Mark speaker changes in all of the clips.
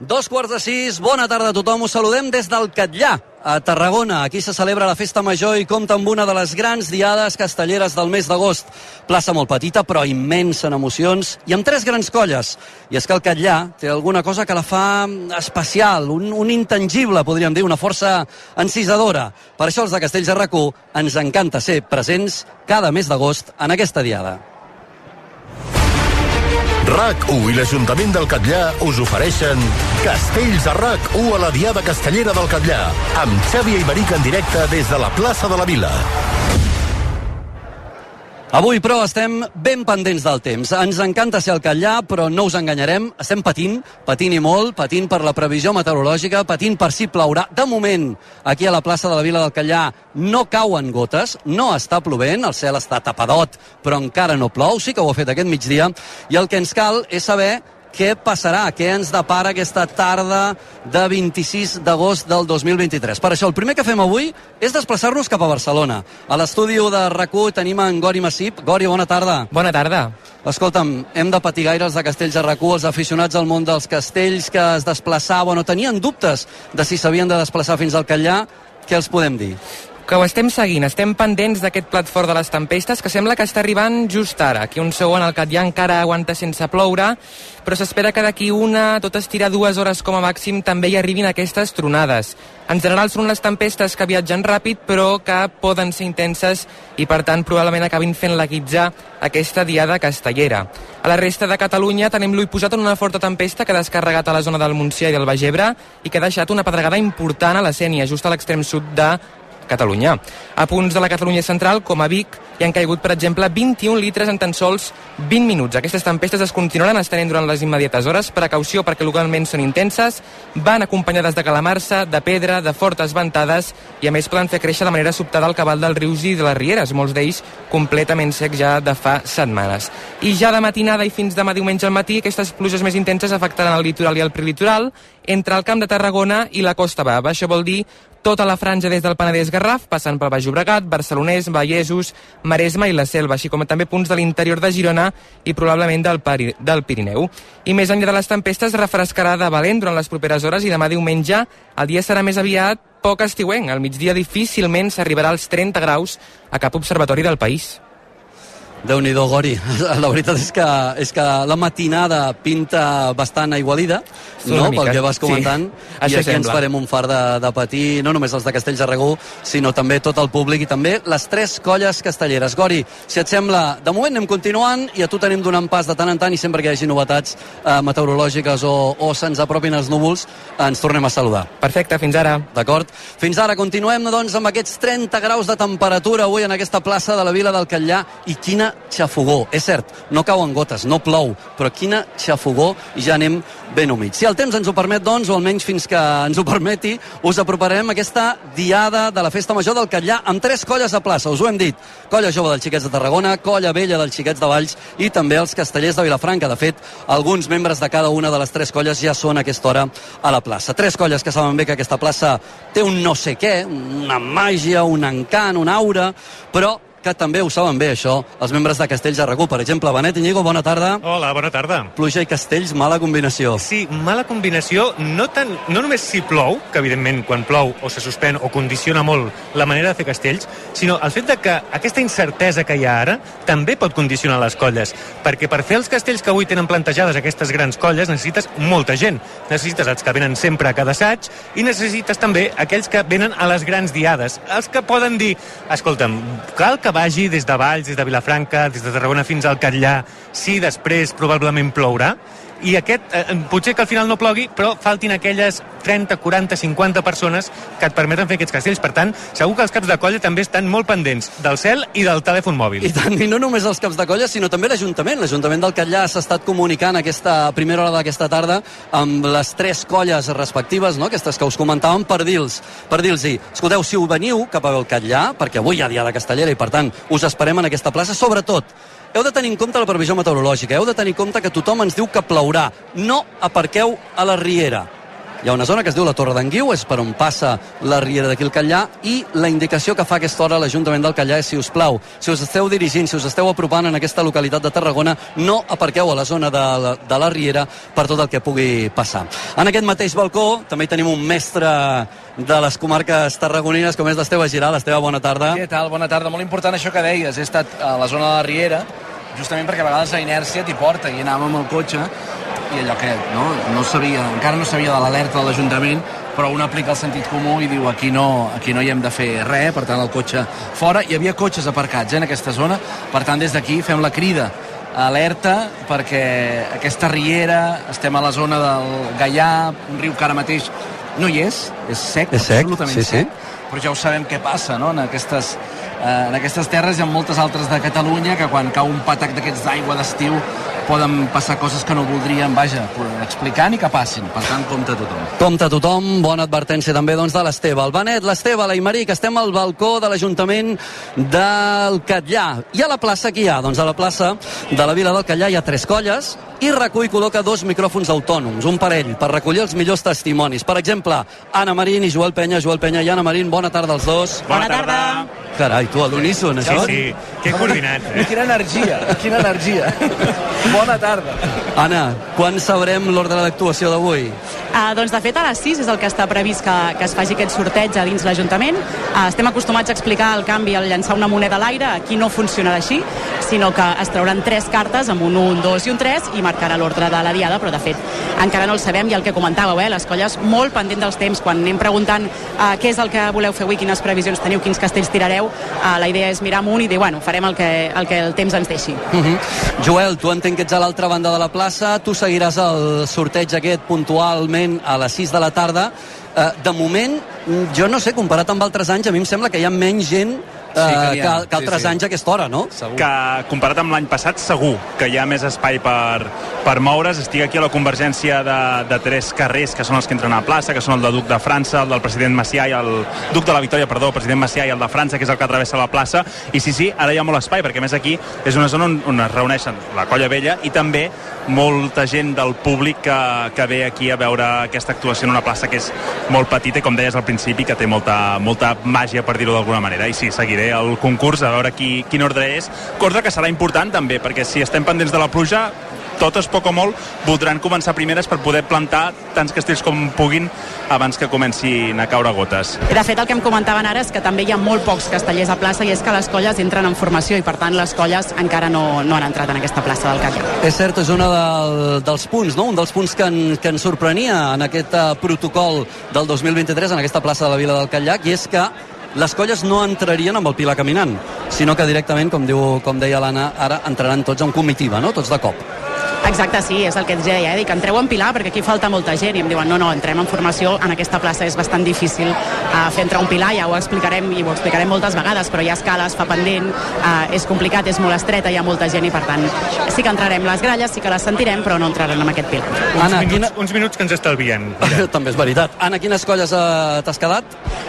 Speaker 1: Dos quarts de sis, bona tarda a tothom. Us saludem des del Catllà, a Tarragona. Aquí se celebra la festa major i compta amb una de les grans diades castelleres del mes d'agost. Plaça molt petita, però immensa en emocions, i amb tres grans colles. I és que el Catllà té alguna cosa que la fa especial, un, un intangible, podríem dir, una força encisadora. Per això els de Castells de RAC1 ens encanta ser presents cada mes d'agost en aquesta diada.
Speaker 2: RAC1 i l'Ajuntament del Catllà us ofereixen Castells a RAC1 a la Diada Castellera del Catllà amb Xavi Iberic en directe des de la plaça de la Vila.
Speaker 1: Avui, però, estem ben pendents del temps. Ens encanta ser al Catllà, però no us enganyarem. Estem patint, patint i molt, patint per la previsió meteorològica, patint per si plourà. De moment, aquí a la plaça de la Vila del Catllà no cauen gotes, no està plovent, el cel està tapadot, però encara no plou, sí que ho ha fet aquest migdia, i el que ens cal és saber què passarà, què ens depara aquesta tarda de 26 d'agost del 2023. Per això, el primer que fem avui és desplaçar-nos cap a Barcelona. A l'estudi de rac tenim en Gori Massip. Gori, bona tarda.
Speaker 3: Bona tarda.
Speaker 1: Escolta'm, hem de patir gaire els de Castells de rac els aficionats al món dels castells que es desplaçaven o tenien dubtes de si s'havien de desplaçar fins al Catllà. Què els podem dir?
Speaker 3: Que ho estem seguint, estem pendents d'aquest plat fort de les tempestes que sembla que està arribant just ara. Aquí un segon el Catllà encara aguanta sense ploure, però s'espera que d'aquí una, tot estirar dues hores com a màxim, també hi arribin aquestes tronades. En general són les tempestes que viatgen ràpid, però que poden ser intenses i, per tant, probablement acabin fent laguitzar aquesta diada castellera. A la resta de Catalunya tenim l'ull posat en una forta tempesta que ha descarregat a la zona del Montsià i del Baix Ebre i que ha deixat una pedregada important a la Sènia, just a l'extrem sud de Catalunya. A punts de la Catalunya central, com a Vic, hi han caigut, per exemple, 21 litres en tan sols 20 minuts. Aquestes tempestes es continuaran estenent durant les immediates hores. Precaució perquè localment són intenses, van acompanyades de calamarsa, de pedra, de fortes ventades i a més poden fer créixer de manera sobtada el cabal dels rius i de les rieres, molts d'ells completament secs ja de fa setmanes. I ja de matinada i fins demà diumenge al matí aquestes pluges més intenses afectaran el litoral i el prelitoral entre el Camp de Tarragona i la Costa Bava. Això vol dir tota la franja des del Penedès Garraf, passant pel Baix Llobregat, Barcelonès, Vallesos, Maresme i la Selva, així com també punts de l'interior de Girona i probablement del, Pari, del Pirineu. I més enllà de les tempestes, refrescarà de valent durant les properes hores i demà diumenge el dia serà més aviat poc estiuenc. Al migdia difícilment s'arribarà als 30 graus a cap observatori del país
Speaker 1: déu nhi Gori. La veritat és que, és que la matinada pinta bastant aigualida, no? pel que vas comentant, sí, i aquí sembla. ens farem un far de, de patir, no només els de Castells de Regú, sinó també tot el públic i també les tres colles castelleres. Gori, si et sembla, de moment anem continuant i a tu tenim donant pas de tant en tant i sempre que hi hagi novetats eh, meteorològiques o, o se'ns apropin els núvols, ens tornem a saludar.
Speaker 3: Perfecte, fins ara.
Speaker 1: D'acord. Fins ara, continuem doncs amb aquests 30 graus de temperatura avui en aquesta plaça de la Vila del Catllà i quina xafogó. És cert, no cauen gotes, no plou, però quina xafogó i ja anem ben humits. Si el temps ens ho permet, doncs, o almenys fins que ens ho permeti, us aproparem aquesta diada de la Festa Major del Catllà amb tres colles a plaça, us ho hem dit. Colla Jove dels Xiquets de Tarragona, Colla Vella dels Xiquets de Valls i també els Castellers de Vilafranca. De fet, alguns membres de cada una de les tres colles ja són a aquesta hora a la plaça. Tres colles que saben bé que aquesta plaça té un no sé què, una màgia, un encant, una aura, però que també ho saben bé, això, els membres de Castells de Recu. Per exemple, Benet Iñigo, bona tarda.
Speaker 4: Hola, bona tarda.
Speaker 1: Pluja i Castells, mala combinació.
Speaker 4: Sí, mala combinació, no, tant, no només si plou, que evidentment quan plou o se suspèn o condiciona molt la manera de fer castells, sinó el fet de que aquesta incertesa que hi ha ara també pot condicionar les colles, perquè per fer els castells que avui tenen plantejades aquestes grans colles necessites molta gent. Necessites els que venen sempre a cada assaig i necessites també aquells que venen a les grans diades, els que poden dir, escolta'm, cal que vagi des de Valls, des de Vilafranca, des de Tarragona fins al Catllà, sí, després probablement plourà, i aquest, eh, potser que al final no plogui, però faltin aquelles 30, 40, 50 persones que et permeten fer aquests castells. Per tant, segur que els caps de colla també estan molt pendents del cel i del telèfon mòbil.
Speaker 1: I tant, i no només els caps de colla, sinó també l'Ajuntament. L'Ajuntament del Catllà s'ha estat comunicant aquesta primera hora d'aquesta tarda amb les tres colles respectives, no? aquestes que us comentàvem, per dir-los per dir escolteu, si ho veniu cap al Catllà, perquè avui hi ha dia de Castellera i per tant us esperem en aquesta plaça, sobretot heu de tenir en compte la previsió meteorològica, heu de tenir en compte que tothom ens diu que plourà. No aparqueu a la riera. Hi ha una zona que es diu la Torre d'en Guiu, és per on passa la riera d'aquí el Catllà, i la indicació que fa aquesta hora l'Ajuntament del Catllà és, si us plau, si us esteu dirigint, si us esteu apropant en aquesta localitat de Tarragona, no aparqueu a la zona de la, de la riera per tot el que pugui passar. En aquest mateix balcó també tenim un mestre de les comarques tarragonines, com és l'Esteve Giral. Esteve, bona tarda.
Speaker 5: Què tal? Bona tarda. Molt important això que deies. He estat a la zona de la Riera, justament perquè a vegades la inèrcia t'hi porta i anàvem amb el cotxe i allò que no, no sabia, encara no sabia de l'alerta de l'Ajuntament però un aplica el sentit comú i diu aquí no, aquí no hi hem de fer res, per tant el cotxe fora, hi havia cotxes aparcats eh, en aquesta zona, per tant des d'aquí fem la crida alerta perquè aquesta riera, estem a la zona del Gaià, un riu que ara mateix no hi és, és sec,
Speaker 1: És sec,
Speaker 5: absolutament
Speaker 1: sí, sí.
Speaker 5: Però ja ho sabem què passa no? en, aquestes, eh, en aquestes terres i en moltes altres de Catalunya que quan cau un patac d'aquests d'aigua d'estiu poden passar coses que no voldríem, vaja, explicar ni que passin. Per tant, compte a tothom.
Speaker 1: Compte a tothom, bona advertència també doncs, de l'Esteve. El Benet, l'Esteve, Imeric, estem al balcó de l'Ajuntament del Catllà. I a la plaça qui hi ha? Doncs a la plaça de la Vila del Catllà hi ha tres colles i recull col·loca dos micròfons autònoms, un parell, per recollir els millors testimonis. Per exemple, Anna Marín i Joel Penya. Joel Penya i Anna Marín, bona tarda als dos.
Speaker 4: Bona tarda.
Speaker 1: Carai, tu a l'uníson,
Speaker 4: Sí,
Speaker 1: això?
Speaker 4: sí, que coordinats, eh?
Speaker 5: Quina energia, quina energia. Bona tarda.
Speaker 1: Anna, quan sabrem l'ordre d'actuació d'avui?
Speaker 6: Uh, doncs de fet a les 6 és el que està previst que, que es faci aquest sorteig a dins l'Ajuntament. Uh, estem acostumats a explicar el canvi al llançar una moneda a l'aire, aquí no funcionarà així, sinó que es trauran tres cartes amb un 1, un 2 i un 3 i marcarà l'ordre de la diada, però de fet encara no el sabem i el que comentàveu, eh, les colles molt pendent dels temps, quan anem preguntant uh, què és el que voleu fer avui, quines previsions teniu, quins castells tirareu, uh, la idea és mirar amunt i dir, bueno, farem el que, el que el temps ens deixi.
Speaker 1: Uh -huh. Joel, tu entenc que ets a l'altra banda de la plaça, tu seguiràs el sorteig aquest puntualment a les 6 de la tarda. Eh, de moment, jo no sé, comparat amb altres anys, a mi em sembla que hi ha menys gent eh,
Speaker 5: Sí, que n'hi
Speaker 1: que, que altres
Speaker 5: Sí, sí.
Speaker 1: anys a aquesta hora, no?
Speaker 5: Segur.
Speaker 7: que comparat amb l'any passat segur que hi ha més espai per, per moure's estic aquí a la convergència de, de tres carrers que són els que entren a la plaça que són el de Duc de França, el del president Macià i el Duc de la Victòria, perdó, el president Macià i el de França, que és el que travessa la plaça i sí, sí, ara hi ha molt espai, perquè a més aquí és una zona on, on es reuneixen la colla vella i també molta gent del públic que, que ve aquí a veure aquesta actuació en una plaça que és molt petita i com deies al principi que té molta, molta màgia per dir-ho d'alguna manera. I sí, seguiré el concurs a veure qui, quin ordre és. Cosa que serà important també perquè si estem pendents de la pluja totes, poc o molt, voldran començar primeres per poder plantar tants castells com puguin abans que comencin a caure gotes.
Speaker 6: De fet, el que em comentaven ara és que també hi ha molt pocs castellers a plaça i és que les colles entren en formació i, per tant, les colles encara no, no han entrat en aquesta plaça del Catllà.
Speaker 1: És cert, és un del, dels punts, no? un dels punts que, en, que ens sorprenia en aquest uh, protocol del 2023, en aquesta plaça de la Vila del Catllac, i és que les colles no entrarien amb el Pilar caminant, sinó que directament, com, diu, com deia l'Anna, ara entraran tots en comitiva, no? tots de cop.
Speaker 6: Exacte, sí, és el que et deia, eh? dic, entreu en pilar perquè aquí falta molta gent i em diuen, no, no, entrem en formació, en aquesta plaça és bastant difícil uh, fer entrar un pilar, ja ho explicarem i ho explicarem moltes vegades, però hi ha escales, fa pendent, uh, és complicat, és molt estreta, hi ha molta gent i per tant sí que entrarem les gralles, sí que les sentirem, però no entraran en aquest pilar.
Speaker 4: Uns,
Speaker 1: Anna,
Speaker 4: minuts,
Speaker 1: quina-
Speaker 4: uns minuts que ens estalvien. Mira.
Speaker 1: També és veritat. Anna, quines colles uh, t'has quedat?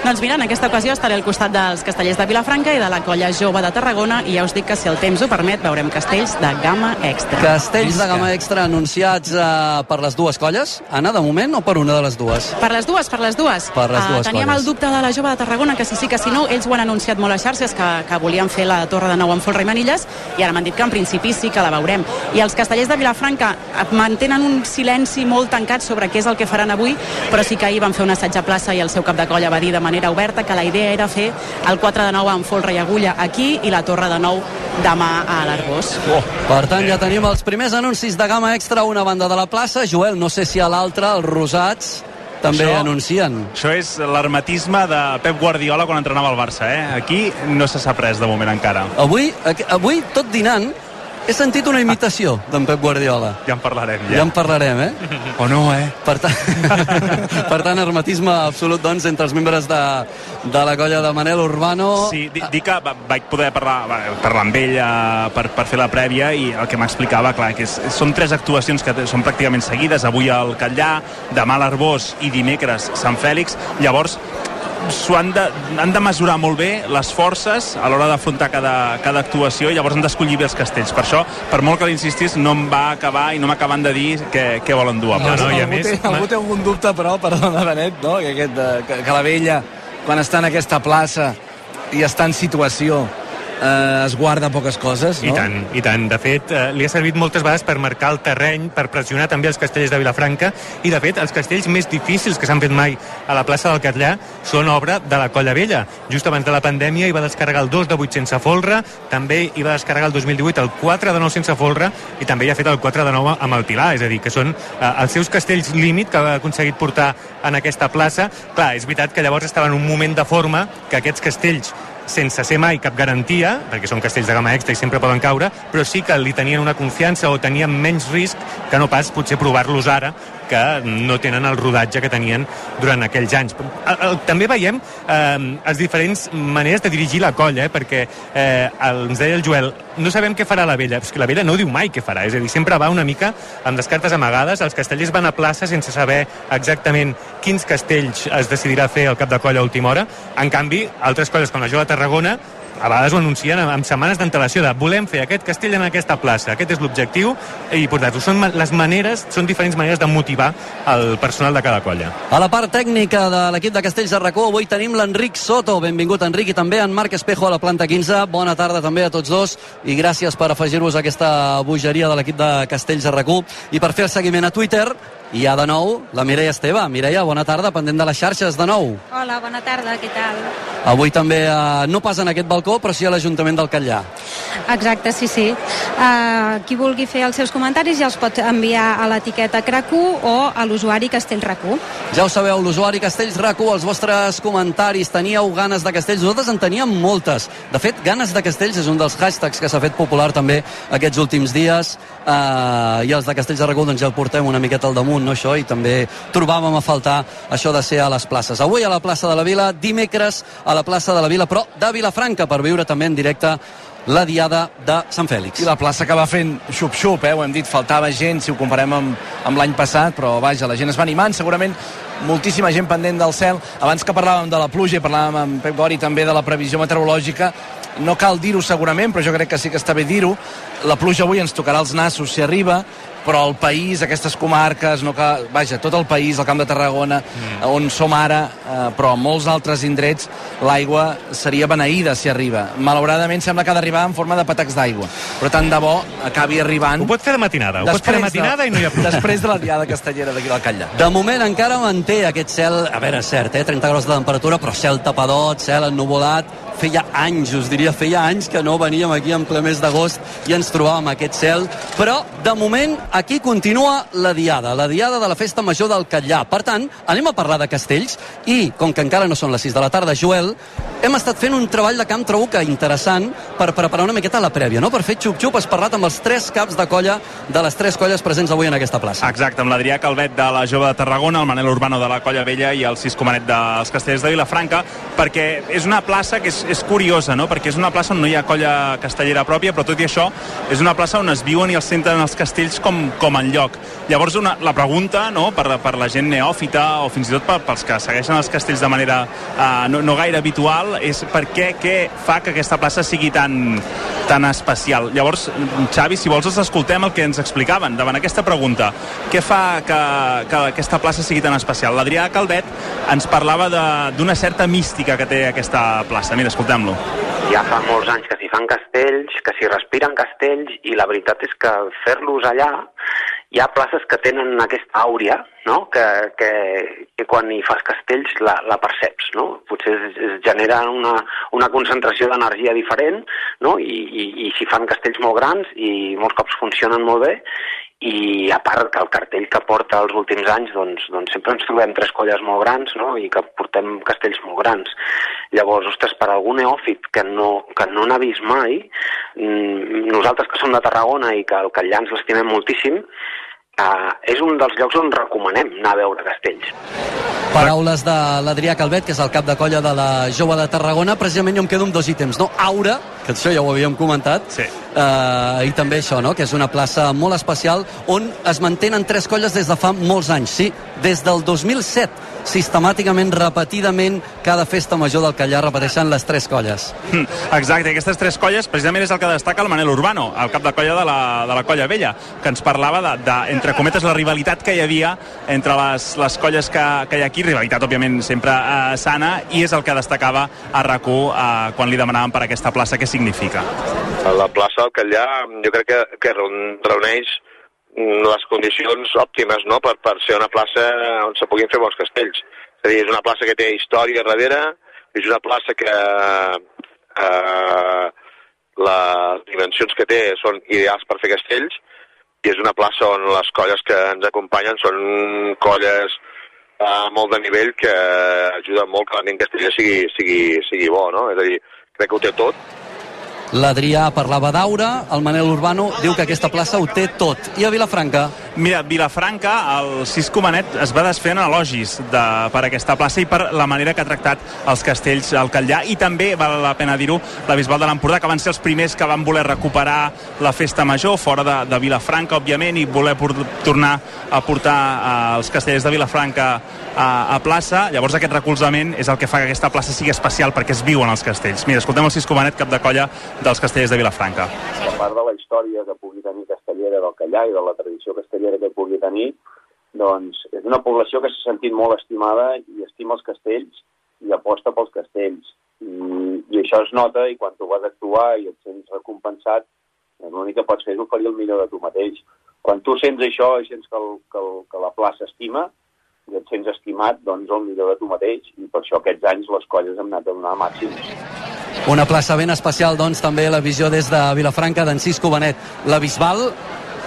Speaker 6: Doncs mira, en aquesta ocasió estaré al costat dels castellers de Vilafranca i de la colla jove de Tarragona i ja us dic que si el temps ho permet veurem castells de gamma extra.
Speaker 1: Castells de gamma extra anunciats uh, per les dues colles. Anna, de moment, o per una de les dues?
Speaker 6: Per les dues, per les dues.
Speaker 1: Per les dues
Speaker 6: Ah, teníem
Speaker 1: colles.
Speaker 6: el dubte de la jove de Tarragona, que si sí que si no, ells ho han anunciat molt a xarxes, que, que volien fer la Torre de Nou amb Folra i Manilles, i ara m'han dit que en principi sí que la veurem. I els castellers de Vilafranca eh, mantenen un silenci molt tancat sobre què és el que faran avui, però sí que ahir van fer un assaig a plaça i el seu cap de colla va dir de manera oberta que la idea era fer el 4 de 9 amb Folra i Agulla aquí i la Torre de Nou demà a l'Arbós.
Speaker 1: Oh. Per tant, ja tenim els primers anuncis de gamma extra a una banda de la plaça. Joel, no sé si a l'altra, els rosats, també
Speaker 7: Això-
Speaker 1: anuncien.
Speaker 7: Això és l'hermetisme de Pep Guardiola quan entrenava al Barça, eh? Aquí no se sap res de moment encara.
Speaker 1: Avui, avui tot dinant, he sentit una imitació d'en Pep Guardiola.
Speaker 7: Ja en parlarem,
Speaker 1: Ja
Speaker 7: ja.
Speaker 1: en parlarem, eh?
Speaker 7: O no, eh?
Speaker 1: Per tant, per tant hermetisme absolut, doncs, entre els membres de, de la colla de Manel Urbano.
Speaker 7: Sí, di- dic que va- vaig poder parlar, parlar amb ell eh, per, per fer la prèvia i el que m'explicava, clar, que és, són tres actuacions que són pràcticament seguides, avui al Catllà, demà a l'Arbós i dimecres Sant Fèlix, llavors s'ho han, de, han de mesurar molt bé les forces a l'hora d'afrontar cada, cada actuació i llavors han d'escollir bé els castells. Per això, per molt que l'insistis, no em va acabar i no m'acaben de dir què, què volen dur a
Speaker 5: No, no, i a algú, més, té, algú té algun dubte, però, perdona, Benet, no? que, aquest, eh, que, que la vella, quan està en aquesta plaça i està en situació, eh, es guarda poques coses, no?
Speaker 4: I tant, i tant. De fet, eh, li ha servit moltes vegades per marcar el terreny, per pressionar també els castells de Vilafranca, i de fet, els castells més difícils que s'han fet mai a la plaça del Catllà són obra de la Colla Vella. Just abans de la pandèmia hi va descarregar el 2 de 8 sense folre, també hi va descarregar el 2018 el 4 de 9 sense folre, i també hi ha fet el 4 de 9 amb el Pilar, és a dir, que són eh, els seus castells límit que ha aconseguit portar en aquesta plaça. Clar, és veritat que llavors estava en un moment de forma que aquests castells sense ser mai cap garantia, perquè són castells de gamma extra i sempre poden caure, però sí que li tenien una confiança o tenien menys risc que no pas potser provar-los ara que no tenen el rodatge que tenien durant aquells anys. També veiem eh, les diferents maneres de dirigir la colla, eh, perquè eh, el, ens deia el Joel, no sabem què farà la vella, que la vella no diu mai què farà, és a dir, sempre va una mica amb les cartes amagades, els castellers van a plaça sense saber exactament quins castells es decidirà fer al cap de colla a última hora, en canvi, altres colles com la de Tarragona a vegades ho anuncien amb, setmanes d'antelació de volem fer aquest castell en aquesta plaça, aquest és l'objectiu i portar-ho. Són les maneres, són diferents maneres de motivar el personal de cada colla.
Speaker 1: A la part tècnica de l'equip de Castells de Racó avui tenim l'Enric Soto. Benvingut, Enric, i també en Marc Espejo a la planta 15. Bona tarda també a tots dos i gràcies per afegir-vos a aquesta bogeria de l'equip de Castells de Racó. I per fer el seguiment a Twitter hi ha de nou la Mireia Esteve. Mireia, bona tarda, pendent de les xarxes de nou.
Speaker 8: Hola, bona tarda, què tal?
Speaker 1: Avui també, eh, no pas en aquest balcó, però sí a l'Ajuntament del Catllà.
Speaker 8: Exacte, sí, sí. Uh, qui vulgui fer els seus comentaris ja els pot enviar a l'etiqueta Cracu o a l'usuari Castellracu.
Speaker 1: Ja ho sabeu, l'usuari Castells RACU, els vostres comentaris, teníeu ganes de castells? Nosaltres en teníem moltes. De fet, ganes de castells és un dels hashtags que s'ha fet popular també aquests últims dies eh, i els de Castells de RACU doncs ja el portem una miqueta al damunt, no això? I també trobàvem a faltar això de ser a les places. Avui a la plaça de la Vila, dimecres a la plaça de la Vila, però de Vilafranca, per viure també en directe la diada de Sant Fèlix.
Speaker 5: I la plaça que va fent xup-xup, eh? ho hem dit, faltava gent si ho comparem amb, amb l'any passat, però vaja, la gent es va animant, segurament moltíssima gent pendent del cel. Abans que parlàvem de la pluja i parlàvem amb Pep Gori també de la previsió meteorològica, no cal dir-ho segurament, però jo crec que sí que està bé dir-ho. La pluja avui ens tocarà els nassos si arriba, però el país, aquestes comarques, no cal, vaja, tot el país, el Camp de Tarragona, mm. on som ara, eh, però a molts altres indrets, l'aigua seria beneïda si arriba. Malauradament sembla que ha d'arribar en forma de patacs d'aigua, però tant de bo acabi arribant...
Speaker 4: Ho pot fer de matinada, ho pot fer de matinada i no hi ha problema.
Speaker 5: Després de la diada castellera d'aquí del Catllà.
Speaker 1: De moment encara manté aquest cel, a veure, és cert, eh? 30 graus de temperatura, però cel tapadot, cel ennuvolat, feia anys, us diria, feia anys que no veníem aquí en ple mes d'agost i ens trobàvem aquest cel, però de moment aquí continua la diada, la diada de la festa major del Catllà. Per tant, anem a parlar de castells i, com que encara no són les 6 de la tarda, Joel, hem estat fent un treball de camp, trobo que interessant, per preparar una miqueta la prèvia, no? Per fer xup-xup, has parlat amb els tres caps de colla de les tres colles presents avui en aquesta plaça.
Speaker 7: Exacte, amb l'Adrià Calvet de la Jove de Tarragona, el Manel Urbano de la Colla Vella i el Cis Comanet dels Castellers de Vilafranca, perquè és una plaça que és, és curiosa, no? perquè és una plaça on no hi ha colla castellera pròpia, però tot i això és una plaça on es viuen i es senten els castells com, com en lloc. Llavors una, la pregunta no? per, per la gent neòfita o fins i tot per, pels que segueixen els castells de manera uh, no, no gaire habitual és per què, què fa que aquesta plaça sigui tan, tan especial. Llavors, Xavi, si vols els escoltem el que ens explicaven davant aquesta pregunta. Què fa que, que aquesta plaça sigui tan especial? L'Adrià Calvet ens parlava d'una certa mística que té aquesta plaça. Mira, escoltem-lo.
Speaker 9: Ja fa molts anys que s'hi fan castells, que s'hi respiren castells, i la veritat és que fer-los allà hi ha places que tenen aquesta àurea, no? que, que, que quan hi fas castells la, la perceps. No? Potser es, es genera una, una concentració d'energia diferent no? I, i, i s'hi fan castells molt grans i molts cops funcionen molt bé i a part que el cartell que porta els últims anys doncs, doncs sempre ens trobem tres colles molt grans no? i que portem castells molt grans llavors, ostres, per algun neòfit que no, que no n'ha vist mai mm, nosaltres que som de Tarragona i que el Catllà ens l'estimem moltíssim eh, és un dels llocs on recomanem anar a veure castells
Speaker 1: Paraules de l'Adrià Calvet, que és el cap de colla de la Jove de Tarragona. Precisament jo em quedo amb dos ítems, no? Aura que això ja ho havíem comentat.
Speaker 7: Sí.
Speaker 1: Uh, I també això, no?, que és una plaça molt especial on es mantenen tres colles des de fa molts anys. Sí, des del 2007, sistemàticament, repetidament, cada festa major del Callar repeteixen les tres colles.
Speaker 7: Hm, Exacte, aquestes tres colles precisament és el que destaca el Manel Urbano, el cap de colla de la, de la colla vella, que ens parlava de, de, entre cometes, la rivalitat que hi havia entre les, les colles que, que hi ha aquí, rivalitat, òbviament, sempre eh, sana, i és el que destacava a rac eh, quan li demanaven per aquesta plaça què significa.
Speaker 10: La plaça del Catllà jo crec que, que reun- reuneix mm, les condicions òptimes no? per, per ser una plaça on se puguin fer bons castells. És a dir, és una plaça que té història darrere, és una plaça que eh, les dimensions que té són ideals per fer castells i és una plaça on les colles que ens acompanyen són colles a molt de nivell que ajuden molt que l'ambient casteller sigui, sigui, sigui bo, no? És a dir, crec que ho té tot
Speaker 1: L'Adrià parlava d'Aura, el Manel Urbano diu que aquesta plaça ho té tot. I a Vilafranca?
Speaker 7: Mira, Vilafranca, el Cisco Manet es va desfer en elogis de, per aquesta plaça i per la manera que ha tractat els castells al Catllà i també, val la pena dir-ho, la Bisbal de l'Empordà, que van ser els primers que van voler recuperar la festa major fora de, de Vilafranca, òbviament, i voler tornar a portar eh, els castellers de Vilafranca a, a plaça. Llavors aquest recolzament és el que fa que aquesta plaça sigui especial perquè es viuen els castells. Mira, escoltem el Cisco Manet, cap de colla dels castellers de Vilafranca.
Speaker 11: a part de la història que pugui tenir castellera del Callà i de la tradició castellera que pugui tenir, doncs és una població que s'ha sentit molt estimada i estima els castells i aposta pels castells. I, i això es nota i quan tu vas actuar i et sents recompensat, eh, l'únic que pots fer és oferir el millor de tu mateix. Quan tu sents això i sents que, el, que, el, que la plaça estima i et sents estimat, doncs el millor de tu mateix. I per això aquests anys les colles hem anat a donar màxims.
Speaker 1: Una plaça ben especial, doncs, també la visió des de Vilafranca d'en Cisco Benet. La Bisbal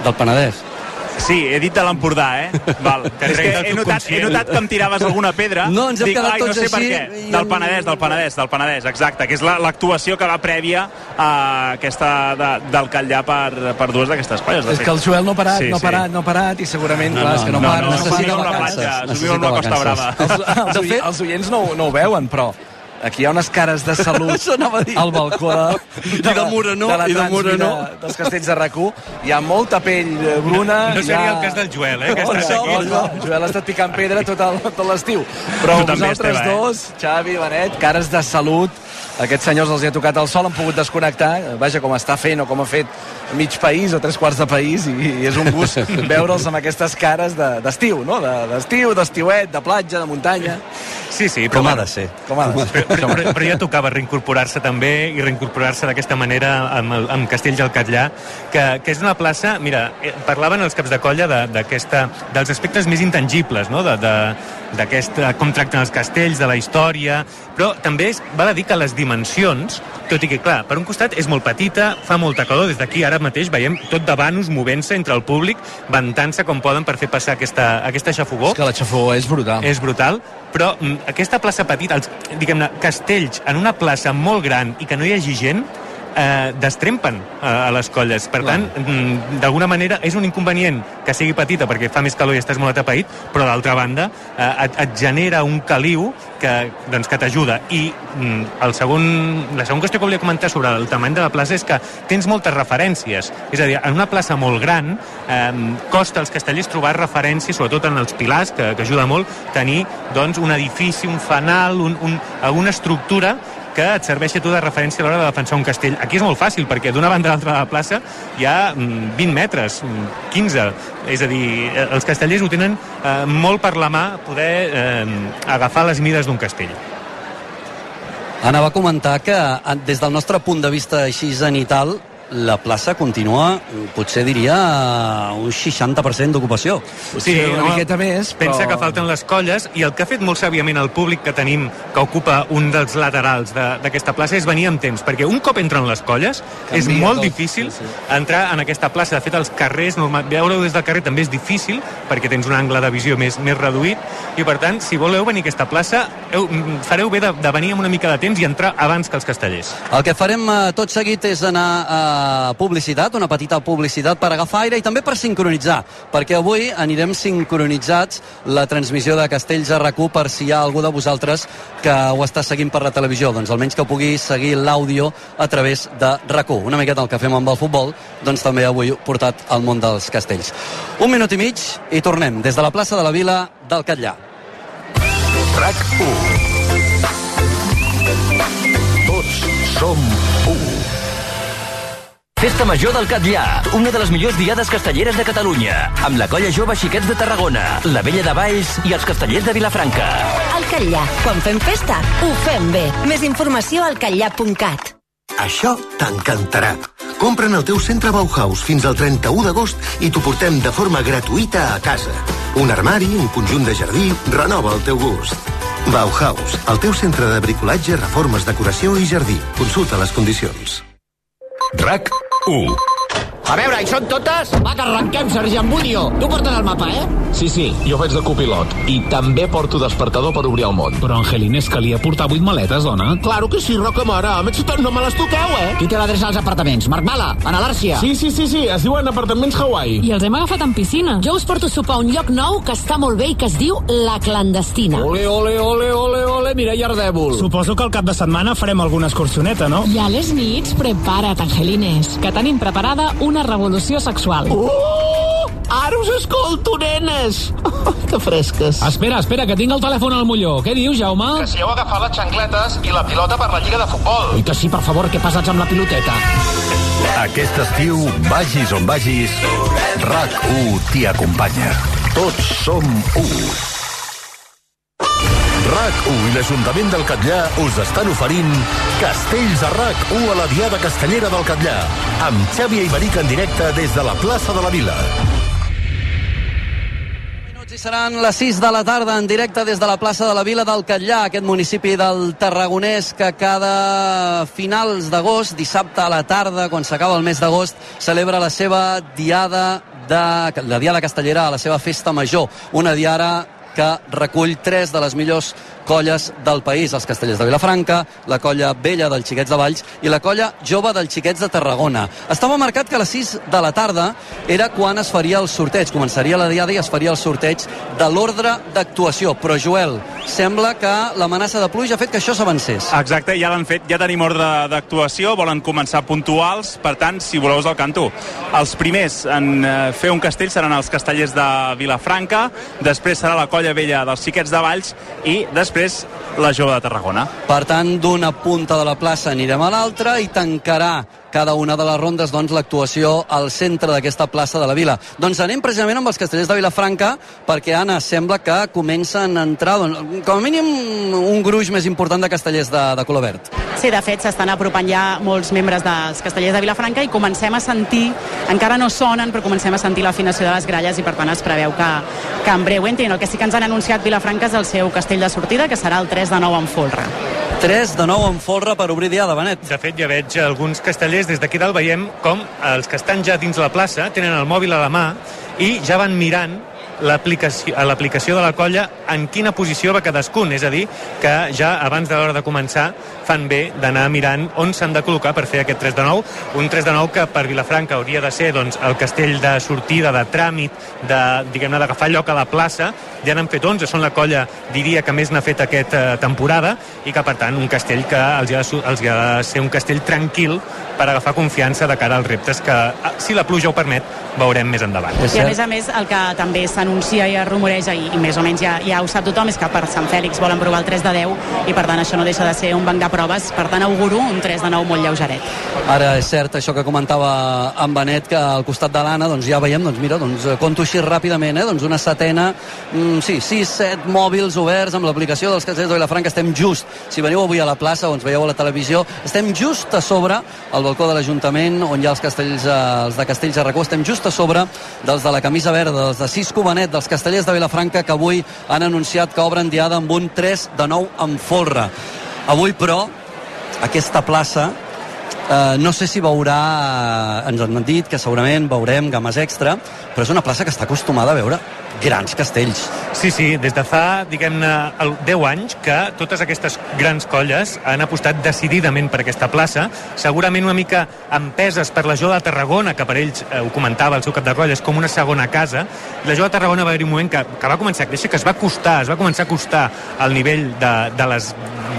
Speaker 1: del Penedès.
Speaker 7: Sí, he dit de l'Empordà, eh? Val. És que he notat, he notat que em tiraves alguna pedra.
Speaker 1: No, ens hem
Speaker 7: Dic,
Speaker 1: quedat
Speaker 7: ai, no
Speaker 1: tots
Speaker 7: sé per
Speaker 1: així
Speaker 7: què.
Speaker 1: i
Speaker 7: Del Penedès, del Penedès, del Penedès, exacte, que és la- l'actuació que va prèvia a aquesta de, del Catllà per, per dues d'aquestes colles.
Speaker 5: És
Speaker 7: fet.
Speaker 5: que el Joel no ha parat,
Speaker 7: Sí,
Speaker 5: no ha
Speaker 7: sí.
Speaker 5: parat, no ha parat, i segurament,
Speaker 1: No,
Speaker 5: clar,
Speaker 1: no,
Speaker 5: és que no,
Speaker 1: no,
Speaker 5: para.
Speaker 1: no,
Speaker 5: para.
Speaker 1: necessita vacances,
Speaker 7: subim
Speaker 1: necessita
Speaker 7: a una Costa
Speaker 1: vacances.
Speaker 7: Brava.
Speaker 5: Els, oients no, ho- no ho veuen, però aquí hi ha unes cares de salut al balcó de,
Speaker 1: I de Morenó,
Speaker 5: la
Speaker 1: i de Morenó.
Speaker 5: dels castells de rac Hi ha molta pell eh, bruna.
Speaker 4: No
Speaker 5: hi
Speaker 4: seria
Speaker 5: ha...
Speaker 4: el cas del Joel, eh, que
Speaker 5: No,
Speaker 4: estàs
Speaker 5: no,
Speaker 4: aquí.
Speaker 5: no, el Joel ha estat picant pedra tot el- tot l'estiu. Però
Speaker 7: Tu
Speaker 5: vosaltres
Speaker 7: Esteve, eh?
Speaker 5: dos, Xavi, Benet, cares de salut, aquests senyors els hi ha tocat el sol, han pogut desconnectar, vaja, com està fent o com ha fet mig país o tres quarts de país, i, i és un gust veure'ls amb aquestes cares de- d'estiu, no? De- D'estiu, d'estiuet, de platja, de muntanya.
Speaker 4: Sí, sí, però
Speaker 1: Com ha de ser.
Speaker 5: Com ha de ser.
Speaker 4: però, però, però ja tocava reincorporar-se també i reincorporar-se d'aquesta manera amb, el, amb Castells al Catllà, que, que és una plaça, mira, eh, parlaven els caps de colla de- d'aquesta dels aspectes més intangibles, no? de, de, d'aquest com tracten els castells, de la història, però també és, val a dir que les dimensions, tot i que, clar, per un costat és molt petita, fa molta calor, des d'aquí ara mateix veiem tot de vanos movent-se entre el públic, ventant-se com poden per fer passar aquesta, aquesta xafogó.
Speaker 5: És que la xafogó és brutal.
Speaker 4: És brutal, però mm, aquesta plaça petita, els, diguem-ne, castells en una plaça molt gran i que no hi hagi gent, eh, destrempen eh, a les colles. Per tant, mm, d'alguna manera és un inconvenient que sigui petita perquè fa més calor i estàs molt atapeït, però d'altra banda eh, et, et genera un caliu que, doncs, que t'ajuda. I mm, el segon, la segona qüestió que volia comentar sobre el tamany de la plaça és que tens moltes referències. És a dir, en una plaça molt gran eh, costa als castellers trobar referències, sobretot en els pilars, que, que ajuda molt, tenir doncs, un edifici, un fanal, un, un, alguna estructura que et serveixi a tu de referència a l'hora de defensar un castell. Aquí és molt fàcil, perquè d'una banda a l'altra de la plaça hi ha mm, 20 metres, mm, 15. És a dir, eh, els castellers ho tenen eh, molt per la mà poder eh, agafar les mides d'un castell.
Speaker 1: Anava a comentar que eh, des del nostre punt de vista així zenital, la plaça continua, potser diria, un 60% d'ocupació.
Speaker 5: Sí, una
Speaker 4: home,
Speaker 5: miqueta més, però...
Speaker 4: Pensa que falten les colles i el que ha fet molt sàviament el públic que tenim, que ocupa un dels laterals de- d'aquesta plaça, és venir amb temps, perquè un cop entren les colles
Speaker 5: Canvia
Speaker 4: és molt
Speaker 5: tot.
Speaker 4: difícil entrar en aquesta plaça. De fet, els carrers, normal, veure-ho des del carrer també és difícil, perquè tens un angle de visió més, més reduït, i per tant, si voleu venir a aquesta plaça, heu, fareu bé de, de venir amb una mica de temps i entrar abans que els castellers.
Speaker 1: El que farem eh, tot seguit és anar a de publicitat, una petita publicitat per agafar aire i també per sincronitzar, perquè avui anirem sincronitzats la transmissió de Castells a rac per si hi ha algú de vosaltres que ho està seguint per la televisió, doncs almenys que pugui seguir l'àudio a través de rac Una miqueta el que fem amb el futbol, doncs també avui portat al món dels castells. Un minut i mig i tornem des de la plaça de la Vila del Catllà.
Speaker 2: RAC 1 Tots som 1
Speaker 12: Festa Major del Catllà, una de les millors diades castelleres de Catalunya, amb la colla jove Xiquets de Tarragona, la vella de Valls i els castellers de Vilafranca.
Speaker 13: El Catllà, quan fem festa, ho fem bé. Més informació al catllà.cat.
Speaker 14: Això t'encantarà. Compra en el teu centre Bauhaus fins al 31 d'agost i t'ho portem de forma gratuïta a casa. Un armari, un conjunt de jardí, renova el teu gust. Bauhaus, el teu centre de bricolatge, reformes, decoració i jardí. Consulta les condicions.
Speaker 2: RAC 1
Speaker 15: A veure, hi són totes? Va, que arrenquem, sergent Bunyo. Tu portes el mapa, eh?
Speaker 16: Sí, sí, jo faig de copilot. I també porto despertador per obrir el món.
Speaker 17: Però, Angelines, calia portar vuit maletes, dona.
Speaker 15: Claro que sí, Roca Mare. A més, no me les toqueu, eh? Qui té l'adreça als apartaments? Marc Mala, Ana l'Àrcia.
Speaker 16: Sí, sí, sí, sí, es diuen apartaments Hawaii.
Speaker 18: I els hem agafat en piscina.
Speaker 13: Jo us porto a sopar a un lloc nou que està molt bé i que es diu La Clandestina.
Speaker 16: Ole, ole, ole, ole, ole, mira, Ardèvol.
Speaker 17: Suposo que al cap de setmana farem alguna excursioneta, no?
Speaker 18: I a les nits, prepara't, Angelines, que tenim preparada una revolució sexual.
Speaker 15: Uh! Ara us escolto, nenes! que fresques.
Speaker 17: Espera, espera, que tinc el telèfon al molló. Què dius, Jaume?
Speaker 16: Que si heu agafat les xancletes i la pilota per la Lliga de Futbol.
Speaker 15: I que sí, per favor, que passats amb la piloteta.
Speaker 2: Aquest estiu, vagis on vagis, RAC1 t'hi acompanya. Tots som 1. RAC1 i l'Ajuntament del Catllà us estan oferint Castells a RAC1 a la Diada Castellera del Catllà amb Xavi Iberic en directe des de la plaça de la Vila.
Speaker 1: I seran les 6 de la tarda en directe des de la plaça de la Vila del Catllà, aquest municipi del Tarragonès que cada finals d'agost, dissabte a la tarda, quan s'acaba el mes d'agost, celebra la seva diada de, la diada castellera la seva festa major. Una diada que recull tres de les millors colles del país, els castellers de Vilafranca, la colla vella dels Xiquets de Valls i la colla jove dels Xiquets de Tarragona. Estava marcat que a les 6 de la tarda era quan es faria el sorteig, començaria la diada i es faria el sorteig de l'ordre d'actuació. Però, Joel, sembla que l'amenaça de pluja ha fet que això s'avancés.
Speaker 7: Exacte, ja l'han fet, ja tenim ordre d'actuació, volen començar puntuals, per tant, si voleu us el canto. Els primers en eh, fer un castell seran els castellers de Vilafranca, després serà la colla vella dels Xiquets de Valls i després la jove de Tarragona.
Speaker 1: Per tant, d'una punta de la plaça anirem a l'altra i tancarà cada una de les rondes doncs, l'actuació al centre d'aquesta plaça de la Vila. Doncs anem precisament amb els castellers de Vilafranca perquè, Anna, sembla que comencen a entrar doncs, com a mínim un gruix més important de castellers de, de color verd.
Speaker 6: Sí, de fet, s'estan apropant ja molts membres dels castellers de Vilafranca i comencem a sentir, encara no sonen, però comencem a sentir l'afinació de les gralles i per tant es preveu que, que en breu entrin. El que sí que ens han anunciat Vilafranca és el seu castell de sortida, que serà el 3 de 9 en folre.
Speaker 1: 3 de 9 en folre per obrir diada, Benet.
Speaker 4: De fet, ja veig alguns castellers, des d'aquí dalt veiem com els que estan ja dins la plaça tenen el mòbil a la mà i ja van mirant l'aplicació a l'aplicació de la colla en quina posició va cadascun, és a dir, que ja abans de l'hora de començar fan bé d'anar mirant on s'han de col·locar per fer aquest 3 de 9, un 3 de 9 que per Vilafranca hauria de ser doncs, el castell de sortida, de tràmit, de, diguem-ne, d'agafar lloc a la plaça, ja n'han fet 11, són la colla, diria, que més n'ha fet aquesta temporada, i que, per tant, un castell que els ha, de, els ha de ser un castell tranquil per agafar confiança de cara als reptes que, si la pluja ho permet, veurem més endavant.
Speaker 6: I a més a més, el que també s'anuncia i es rumoreja, i, i més o menys ja, ja ho sap tothom, és que per Sant Fèlix volen provar el 3 de 10, i per tant això no deixa de ser un banc de proves, per tant auguro un 3 de 9 molt lleugeret.
Speaker 1: Ara és cert això que comentava en Benet, que al costat de l'Anna doncs ja veiem, doncs mira, doncs conto així ràpidament, eh? doncs una setena, mm, sí, 6, 7 mòbils oberts amb l'aplicació dels castells de Vilafranca, estem just, si veniu avui a la plaça o ens veieu a la televisió, estem just a sobre el balcó de l'Ajuntament on hi ha els castells, eh, els de Castells a Racó, estem just a sobre dels de la camisa verda, dels de Cisco Benet, dels castellers de Vilafranca que avui han anunciat que obren diada amb un 3 de 9 en folre. Avui, però, aquesta plaça Eh, no sé si veurà, eh, ens han dit que segurament veurem games extra, però és una plaça que està acostumada a veure grans castells.
Speaker 4: Sí, sí, des de fa, diguem-ne, el 10 anys que totes aquestes grans colles han apostat decididament per aquesta plaça, segurament una mica empeses per la Jo de Tarragona, que per ells, eh, ho comentava el seu cap de colla, és com una segona casa. La Jo de Tarragona va haver un moment que, que va començar a créixer, que es va costar, es va començar a costar al nivell de, de les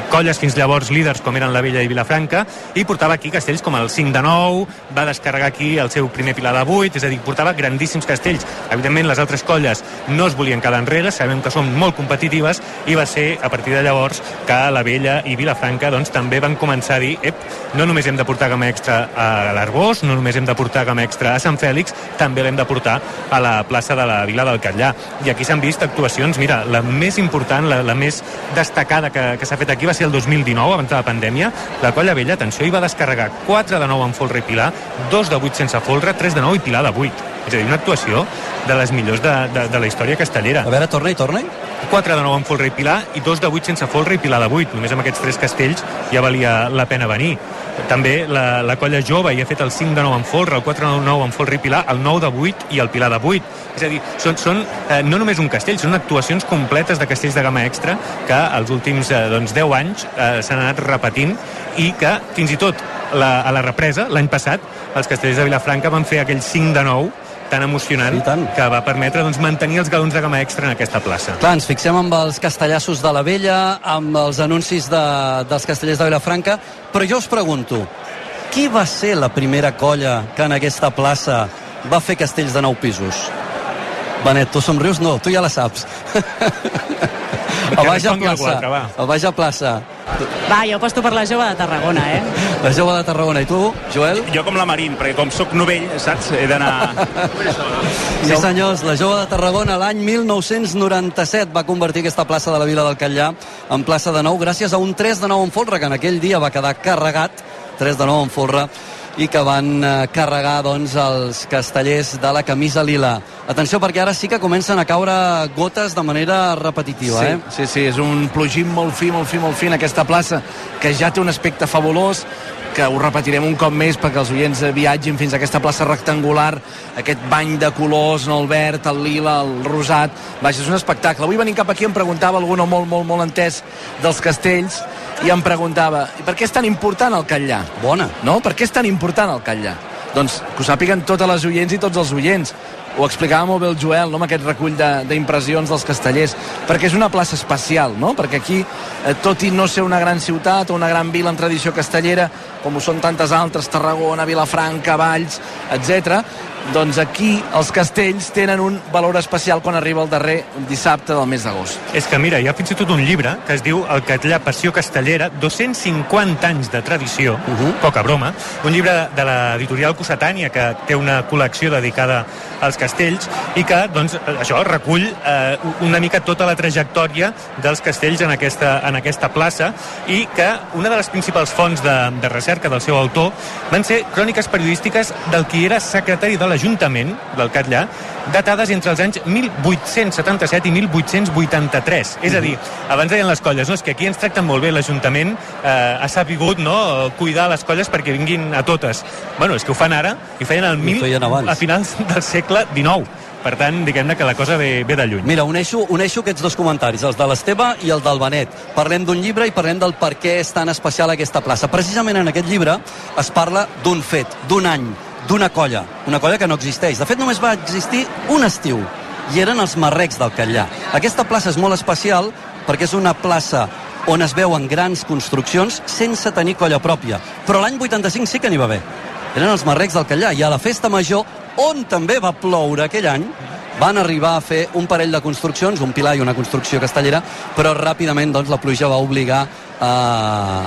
Speaker 4: colles fins llavors líders com eren la Vella i Vilafranca i portava aquí castells com el 5 de 9 va descarregar aquí el seu primer pilar de 8 és a dir, portava grandíssims castells evidentment les altres colles no es volien quedar enrere sabem que són molt competitives i va ser a partir de llavors que la Vella i Vilafranca doncs, també van començar a dir ep, no només hem de portar gama extra a l'Arbós, no només hem de portar gama extra a Sant Fèlix, també l'hem de portar a la plaça de la Vila del Catllà i aquí s'han vist actuacions, mira, la més important, la, la més destacada que, que s'ha fet aquí va ser el 2019, abans de la pandèmia, la Colla Vella, atenció, hi va descarregar 4 de 9 amb folre i pilar, 2 de 8 sense folre, 3 de 9 i pilar de 8. És a dir, una actuació de les millors de, de, de la història castellera.
Speaker 1: A veure, torna-hi, torna-hi.
Speaker 4: 4 de 9 amb folre i pilar i 2 de 8 sense folre i pilar de 8. Només amb aquests tres castells ja valia la pena venir. També la, la colla jove hi ha fet el 5 de 9 amb folre, el 4 de 9 amb folre i pilar, el 9 de 8 i el pilar de 8. És a dir, són, són eh, no només un castell, són actuacions completes de castells de gamma extra que els últims eh, doncs, 10 anys eh, s'han anat repetint i que fins i tot la, a la represa, l'any passat, els castells de Vilafranca van fer aquell 5 de 9 tan emocionant sí, tant. que va permetre doncs, mantenir els galons de gamma extra en aquesta plaça.
Speaker 1: Clar, ens fixem amb els castellassos de la Vella, amb els anuncis de, dels castellers de Vilafranca, però jo us pregunto, qui va ser la primera colla que en aquesta plaça va fer castells de nou pisos? Benet, tu somrius? No, tu ja la saps. a baix a plaça. A baix a plaça.
Speaker 6: Va, jo aposto per la jove de Tarragona, eh?
Speaker 1: La jove de Tarragona. I tu, Joel?
Speaker 7: Jo com la Marín, perquè com sóc novell, saps? He d'anar...
Speaker 1: sí, senyors, la jove de Tarragona l'any 1997 va convertir aquesta plaça de la Vila del Catllà en plaça de nou gràcies a un 3 de 9 en folre, que en aquell dia va quedar carregat, 3 de 9 en folre, i que van eh, carregar doncs, els castellers de la camisa lila. Atenció, perquè ara sí que comencen a caure gotes de manera repetitiva.
Speaker 5: Sí,
Speaker 1: eh?
Speaker 5: sí, sí, és un plogim molt fi, molt fi, molt fi en aquesta plaça, que ja té un aspecte fabulós, que ho repetirem un cop més perquè els oients viatgin fins a aquesta plaça rectangular, aquest bany de colors, no, el verd, el lila, el rosat, vaja, és un espectacle. Avui venint cap aquí em preguntava algú no molt, molt, molt entès dels castells i em preguntava, i per què és tan important el Catllà?
Speaker 1: Bona.
Speaker 5: No? Per què és tan important el Catllà? Doncs que ho sàpiguen totes les oients i tots els oients ho explicava molt bé el Joel, no? amb aquest recull d'impressions de, dels castellers, perquè és una plaça especial, no? perquè aquí, eh, tot i no ser una gran ciutat o una gran vila amb tradició castellera, com ho són tantes altres, Tarragona, Vilafranca, Valls, etc. doncs aquí els castells tenen un valor especial quan arriba el darrer dissabte del mes d'agost.
Speaker 4: És que mira, hi ha fins i tot un llibre que es diu El Catllà Passió Castellera, 250 anys de tradició, uh -huh. poca broma, un llibre de l'editorial Cossetània que té una col·lecció dedicada als castells i que, doncs, això recull eh, una mica tota la trajectòria dels castells en aquesta, en aquesta plaça i que una de les principals fonts de, de recerca del seu autor van ser cròniques periodístiques del qui era secretari de l'Ajuntament del Catllà datades entre els anys 1877 i 1883. És a dir, abans deien les colles, no? és que aquí ens tracten molt bé l'Ajuntament, eh, ha sabut no? cuidar les colles perquè vinguin a totes. Bueno, és que ho fan ara i feien el mil,
Speaker 1: feien abans.
Speaker 4: a finals del segle XIX. Per tant, diguem-ne que la cosa ve, ve de lluny.
Speaker 1: Mira, uneixo, uneixo aquests dos comentaris, els de l'Esteve i el del Benet. Parlem d'un llibre i parlem del per què és tan especial aquesta plaça. Precisament en aquest llibre es parla d'un fet, d'un any, d'una colla, una colla que no existeix. De fet, només va existir un estiu, i eren els marrecs del Catllà. Aquesta plaça és molt especial perquè és una plaça on es veuen grans construccions sense tenir colla pròpia. Però l'any 85 sí que n'hi va haver. Eren els marrecs del Catllà, i a la festa major, on també va ploure aquell any, van arribar a fer un parell de construccions, un pilar i una construcció castellera, però ràpidament doncs, la pluja va obligar a,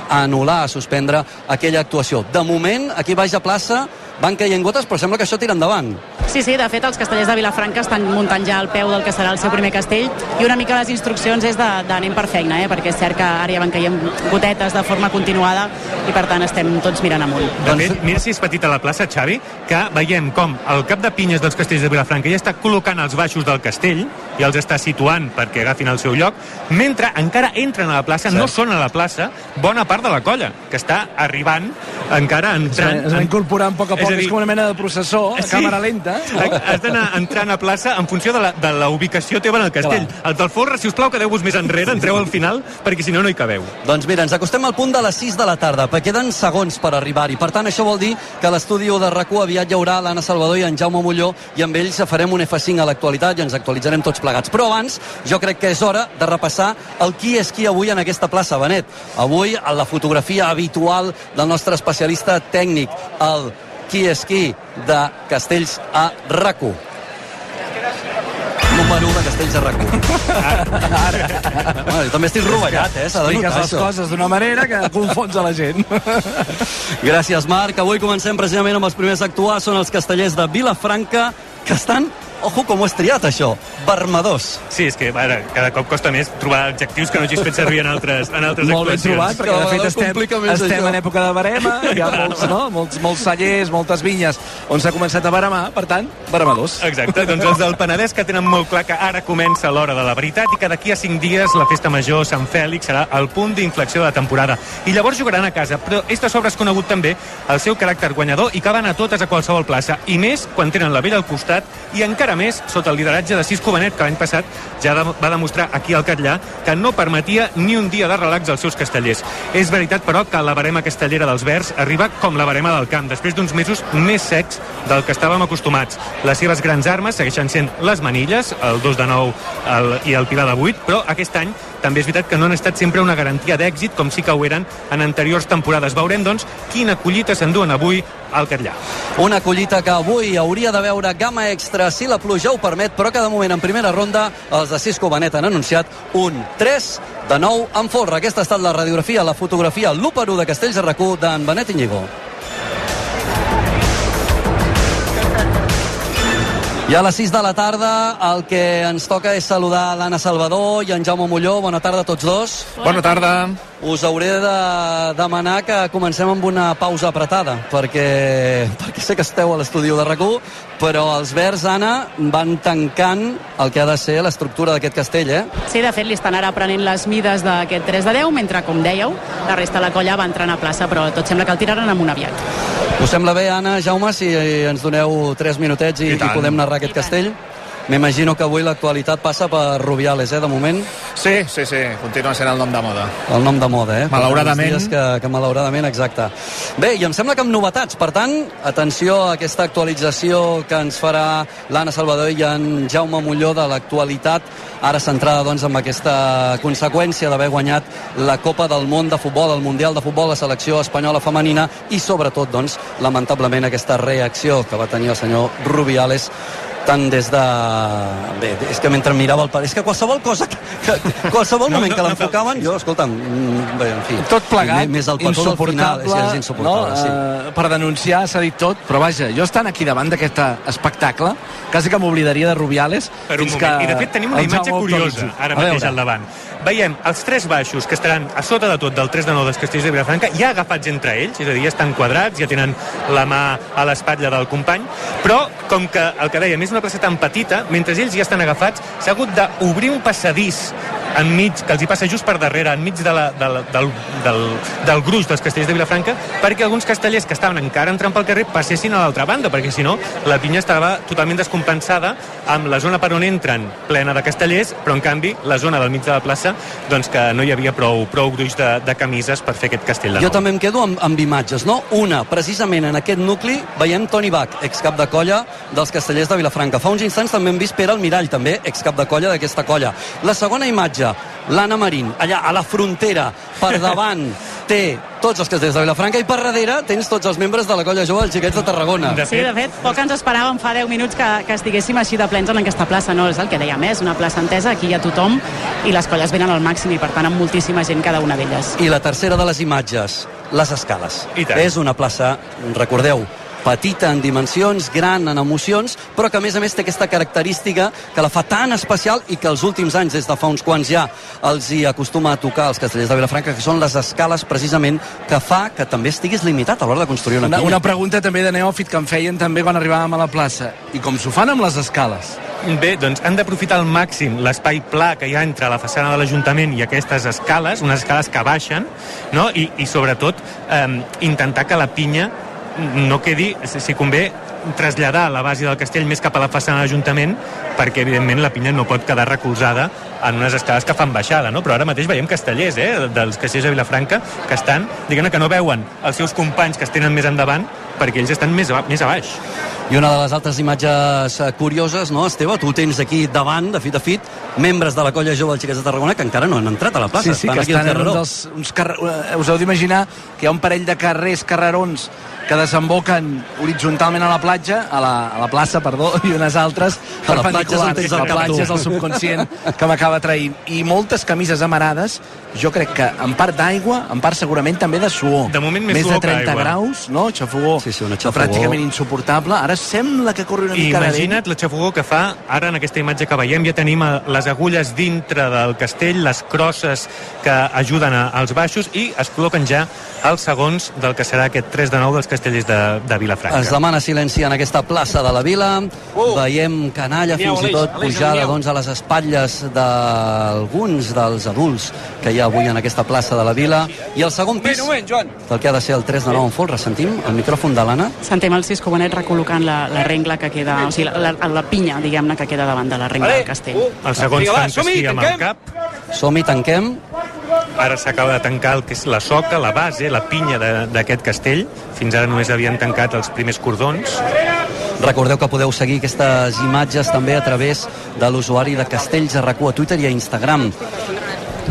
Speaker 1: a anul·lar, a suspendre aquella actuació. De moment, aquí baix a plaça, van caient gotes, però sembla que això tira endavant.
Speaker 6: Sí, sí, de fet els castellers de Vilafranca estan muntant ja al peu del que serà el seu primer castell i una mica les instruccions és d'anem per feina, eh? perquè és cert que ara ja van caient gotetes de forma continuada i per tant estem tots mirant amunt.
Speaker 4: De fet, mira si és petita la plaça, Xavi, que veiem com el cap de pinyes dels castells de Vilafranca ja està col·locant els baixos del castell i els està situant perquè agafin el seu lloc, mentre encara entren a la plaça, no són a la plaça, bona part de la colla, que està arribant, encara entrant...
Speaker 5: Es va incorporant a poc a
Speaker 4: És
Speaker 5: poc,
Speaker 4: a dir,
Speaker 5: és com una mena de processó, a
Speaker 4: Sí.
Speaker 5: càmera lenta.
Speaker 4: Has d'anar entrant a plaça en funció de la, de la ubicació teva en el castell. Els del folre, si us plau, quedeu-vos més enrere, entreu al final, perquè si no, no hi cabeu.
Speaker 1: Doncs mira, ens acostem al punt de les 6 de la tarda, perquè queden segons per arribar-hi. Per tant, això vol dir que a l'estudi de rac aviat hi haurà l'Anna Salvador i en Jaume Molló, i amb ells farem un F5 a l'actualitat i ens actualitzarem tots plegats. Però abans, jo crec que és hora de repassar el qui és qui avui en aquesta plaça, Benet. Avui, a la fotografia habitual del nostre especialista tècnic, el qui és qui de Castells a rac Número 1 de Castells a rac Bueno, jo també estic rovellat, eh? S'ha de notar,
Speaker 5: les
Speaker 1: això.
Speaker 5: coses d'una manera que confons a la gent.
Speaker 1: Gràcies, Marc. Avui comencem precisament amb els primers a actuar. Són els castellers de Vilafranca, que estan... Ojo, com ho has triat, això. Vermedors.
Speaker 4: Sí, és que ara, cada cop costa més trobar adjectius que no hagis fet servir en altres, en altres
Speaker 5: Molt ben trobat, perquè de fet estem, estem en època de barema, hi ha molts, no? molts, molts cellers, moltes vinyes on s'ha començat a baremar, per tant, baremadors.
Speaker 4: Exacte, doncs els del Penedès que tenen molt clar que ara comença l'hora de la veritat i que d'aquí a 5 dies la festa major Sant Fèlix serà el punt d'inflexió de la temporada. I llavors jugaran a casa, però és de sobre és conegut també el seu caràcter guanyador i que van a totes a qualsevol plaça, i més quan tenen la vella al costat i encara més sota el lideratge de Cisco Benet, que l'any passat ja de, va demostrar aquí al Catllà que no permetia ni un dia de relax als seus castellers. És veritat, però, que la barema castellera dels Verds arriba com la barema del camp, després d'uns mesos més secs del que estàvem acostumats. Les seves grans armes segueixen sent les manilles, el 2 de 9 el, i el pilar de 8, però aquest any també és veritat que no han estat sempre una garantia d'èxit, com sí que ho eren en anteriors temporades. Veurem, doncs, quina collita s'enduen avui al Catllà.
Speaker 1: Una collita que avui hauria de veure gamma extra si la pluja ho permet, però que de moment en primera ronda els de Cisco Benet han anunciat un 3 de 9 en folre. Aquesta ha estat la radiografia, la fotografia, l'1 de Castells de RAC1 d'en Benet Iñigo. I a les 6 de la tarda el que ens toca és saludar l'Anna Salvador i en Jaume Molló. Bona tarda a tots dos.
Speaker 19: Bona tarda.
Speaker 1: Us hauré de demanar que comencem amb una pausa apretada, perquè, perquè sé que esteu a l'estudi de rac però els Verds, Anna, van tancant el que ha de ser l'estructura d'aquest castell, eh?
Speaker 6: Sí, de fet, li estan ara prenent les mides d'aquest 3 de 10, mentre, com dèieu, la resta de la colla va entrant a plaça, però tot sembla que el tiraran amunt aviat.
Speaker 1: Us sembla bé, Anna, Jaume, si ens doneu 3 minutets i,
Speaker 19: I
Speaker 1: i, podem narrar aquest castell? M'imagino que avui l'actualitat passa per Rubiales, eh, de moment.
Speaker 19: Sí, sí, sí, continua sent el nom de moda.
Speaker 1: El nom de moda, eh?
Speaker 19: Malauradament.
Speaker 1: Dies Que, que malauradament, exacte. Bé, i em sembla que amb novetats. Per tant, atenció a aquesta actualització que ens farà l'Anna Salvador i en Jaume Molló de l'actualitat, ara centrada doncs, amb aquesta conseqüència d'haver guanyat la Copa del Món de Futbol, el Mundial de Futbol, la selecció espanyola femenina i, sobretot, doncs, lamentablement, aquesta reacció que va tenir el senyor Rubiales tant des de... Bé, és que mentre mirava el pare... És que qualsevol cosa, que, que qualsevol
Speaker 5: No,
Speaker 1: moment
Speaker 5: no,
Speaker 1: que
Speaker 5: no
Speaker 1: l'enfocaven, jo, escolta'm, mm, bé, en fi...
Speaker 5: Tot plegat,
Speaker 1: Més el petó del final, és, és insuportable,
Speaker 5: no?
Speaker 1: sí.
Speaker 5: Eh, per denunciar s'ha dit tot, però vaja, jo estant aquí davant d'aquest espectacle, quasi que m'oblidaria de Rubiales
Speaker 4: Per un
Speaker 5: fins
Speaker 4: moment.
Speaker 5: que
Speaker 4: I de fet tenim una imatge curiosa ara
Speaker 5: A
Speaker 4: mateix
Speaker 5: veure.
Speaker 4: al davant. Veiem els tres baixos que estaran a sota de tot del 3 de 9 dels castells de Vilafranca, ja agafats entre ells, és a dir, ja estan quadrats, ja tenen la mà a l'espatlla del company, però com que el que dèiem és una plaça tan petita, mentre ells ja estan agafats, s'ha hagut d'obrir un passadís enmig, que els hi passa just per darrere, enmig de la, de la, del, del, del gruix dels castells de Vilafranca, perquè alguns castellers que estaven encara entrant pel carrer passessin a l'altra banda, perquè si no, la pinya estava totalment descompensada amb la zona per on entren plena de castellers, però en canvi la zona del mig de la plaça, doncs que no hi havia prou, prou gruix de, de camises per fer aquest castell de
Speaker 1: Jo
Speaker 4: nou.
Speaker 1: també em quedo amb, amb imatges, no? Una, precisament en aquest nucli, veiem Toni Bach, excap de colla dels castellers de Vilafranca. Fa uns instants també hem vist Pere Almirall, també excap de colla d'aquesta colla. La segona imatge, l'Anna Marín, allà a la frontera, per davant, té tots els castellers de Vilafranca i per darrere tens tots els membres de la colla jove dels xiquets de Tarragona.
Speaker 6: Sí, de fet, poc ens esperàvem fa 10 minuts que, que estiguéssim així de plens en aquesta plaça, no? És el que dèiem, eh? és una plaça entesa, aquí hi ha tothom i les colles venen al màxim i per tant amb moltíssima gent cada una d'elles.
Speaker 1: I la tercera de les imatges, les escales.
Speaker 4: I tant.
Speaker 1: És una plaça, recordeu, petita en dimensions, gran en emocions, però que a més a més té aquesta característica que la fa tan especial i que els últims anys, des de fa uns quants ja, els hi acostuma a tocar als castellers de Vilafranca, que són les escales precisament que fa que també estiguis limitat a l'hora de construir una,
Speaker 5: Una,
Speaker 1: pinya.
Speaker 5: una pregunta també de neòfit que em feien també quan arribàvem a la plaça. I com s'ho fan amb les escales?
Speaker 4: Bé, doncs han d'aprofitar al màxim l'espai pla que hi ha entre la façana de l'Ajuntament i aquestes escales, unes escales que baixen, no? I, i sobretot eh, intentar que la pinya no quedi, si convé, traslladar la base del castell més cap a la façana de l'Ajuntament perquè evidentment la pinya no pot quedar recolzada en unes escales que fan baixada, no? però ara mateix veiem castellers eh, dels castellers de Vilafranca que estan, diguem que no veuen els seus companys que es tenen més endavant perquè ells estan més a, més a baix.
Speaker 1: I una de les altres imatges eh, curioses, no, Esteve? Tu tens aquí davant, de fit a fit, membres de la colla jove dels Xiquets de Tarragona que encara no han entrat a la plaça.
Speaker 5: Sí, sí, que
Speaker 1: aquí
Speaker 5: estan en un dels, uns carrer, eh, us heu d'imaginar que hi ha un parell de carrers, carrerons, que desemboquen horitzontalment a la platja, a la, a la plaça, perdó, i unes altres
Speaker 1: A la platja és
Speaker 5: La platja és el subconscient que m'acaba traient. I moltes camises amarades, jo crec que en part d'aigua, en part segurament també de suor.
Speaker 4: De moment més
Speaker 5: més
Speaker 4: suor
Speaker 5: de
Speaker 4: que
Speaker 5: 30
Speaker 4: aigua.
Speaker 5: graus, no? Xafogó.
Speaker 1: Sí, sí, una xafogó.
Speaker 5: Pràcticament insuportable. Ara sembla que corre una mica
Speaker 4: imagina't la xafogó que fa ara en aquesta imatge que veiem ja tenim eh, les agulles dintre del castell les crosses que ajuden a, als baixos i es col·loquen ja els segons del que serà aquest 3 de 9 dels castellers de, de Vilafranca.
Speaker 1: Es demana silenci en aquesta plaça de la vila.
Speaker 4: Uh!
Speaker 1: Veiem canalla fins i tot pujada doncs, a les espatlles d'alguns dels adults que hi ha avui en aquesta plaça de la vila. I el segon pis
Speaker 5: moment,
Speaker 1: del que ha de ser el 3 de 9 en folre. Sentim el micròfon de l'Anna.
Speaker 6: Sentem el Cisco Bonet recol·locant la, la rengla que queda, o sigui, la, la, la pinya, diguem-ne, que queda davant de la rengla del castell.
Speaker 4: Que
Speaker 1: som-hi,
Speaker 4: sí amb el cap.
Speaker 1: Som-hi, tanquem.
Speaker 4: Ara s'acaba de tancar el que és la soca, la base, la pinya de- d'aquest castell. Fins ara només havien tancat els primers cordons.
Speaker 1: Recordeu que podeu seguir aquestes imatges també a través de l'usuari de Castells a RAC1 a Twitter i a Instagram.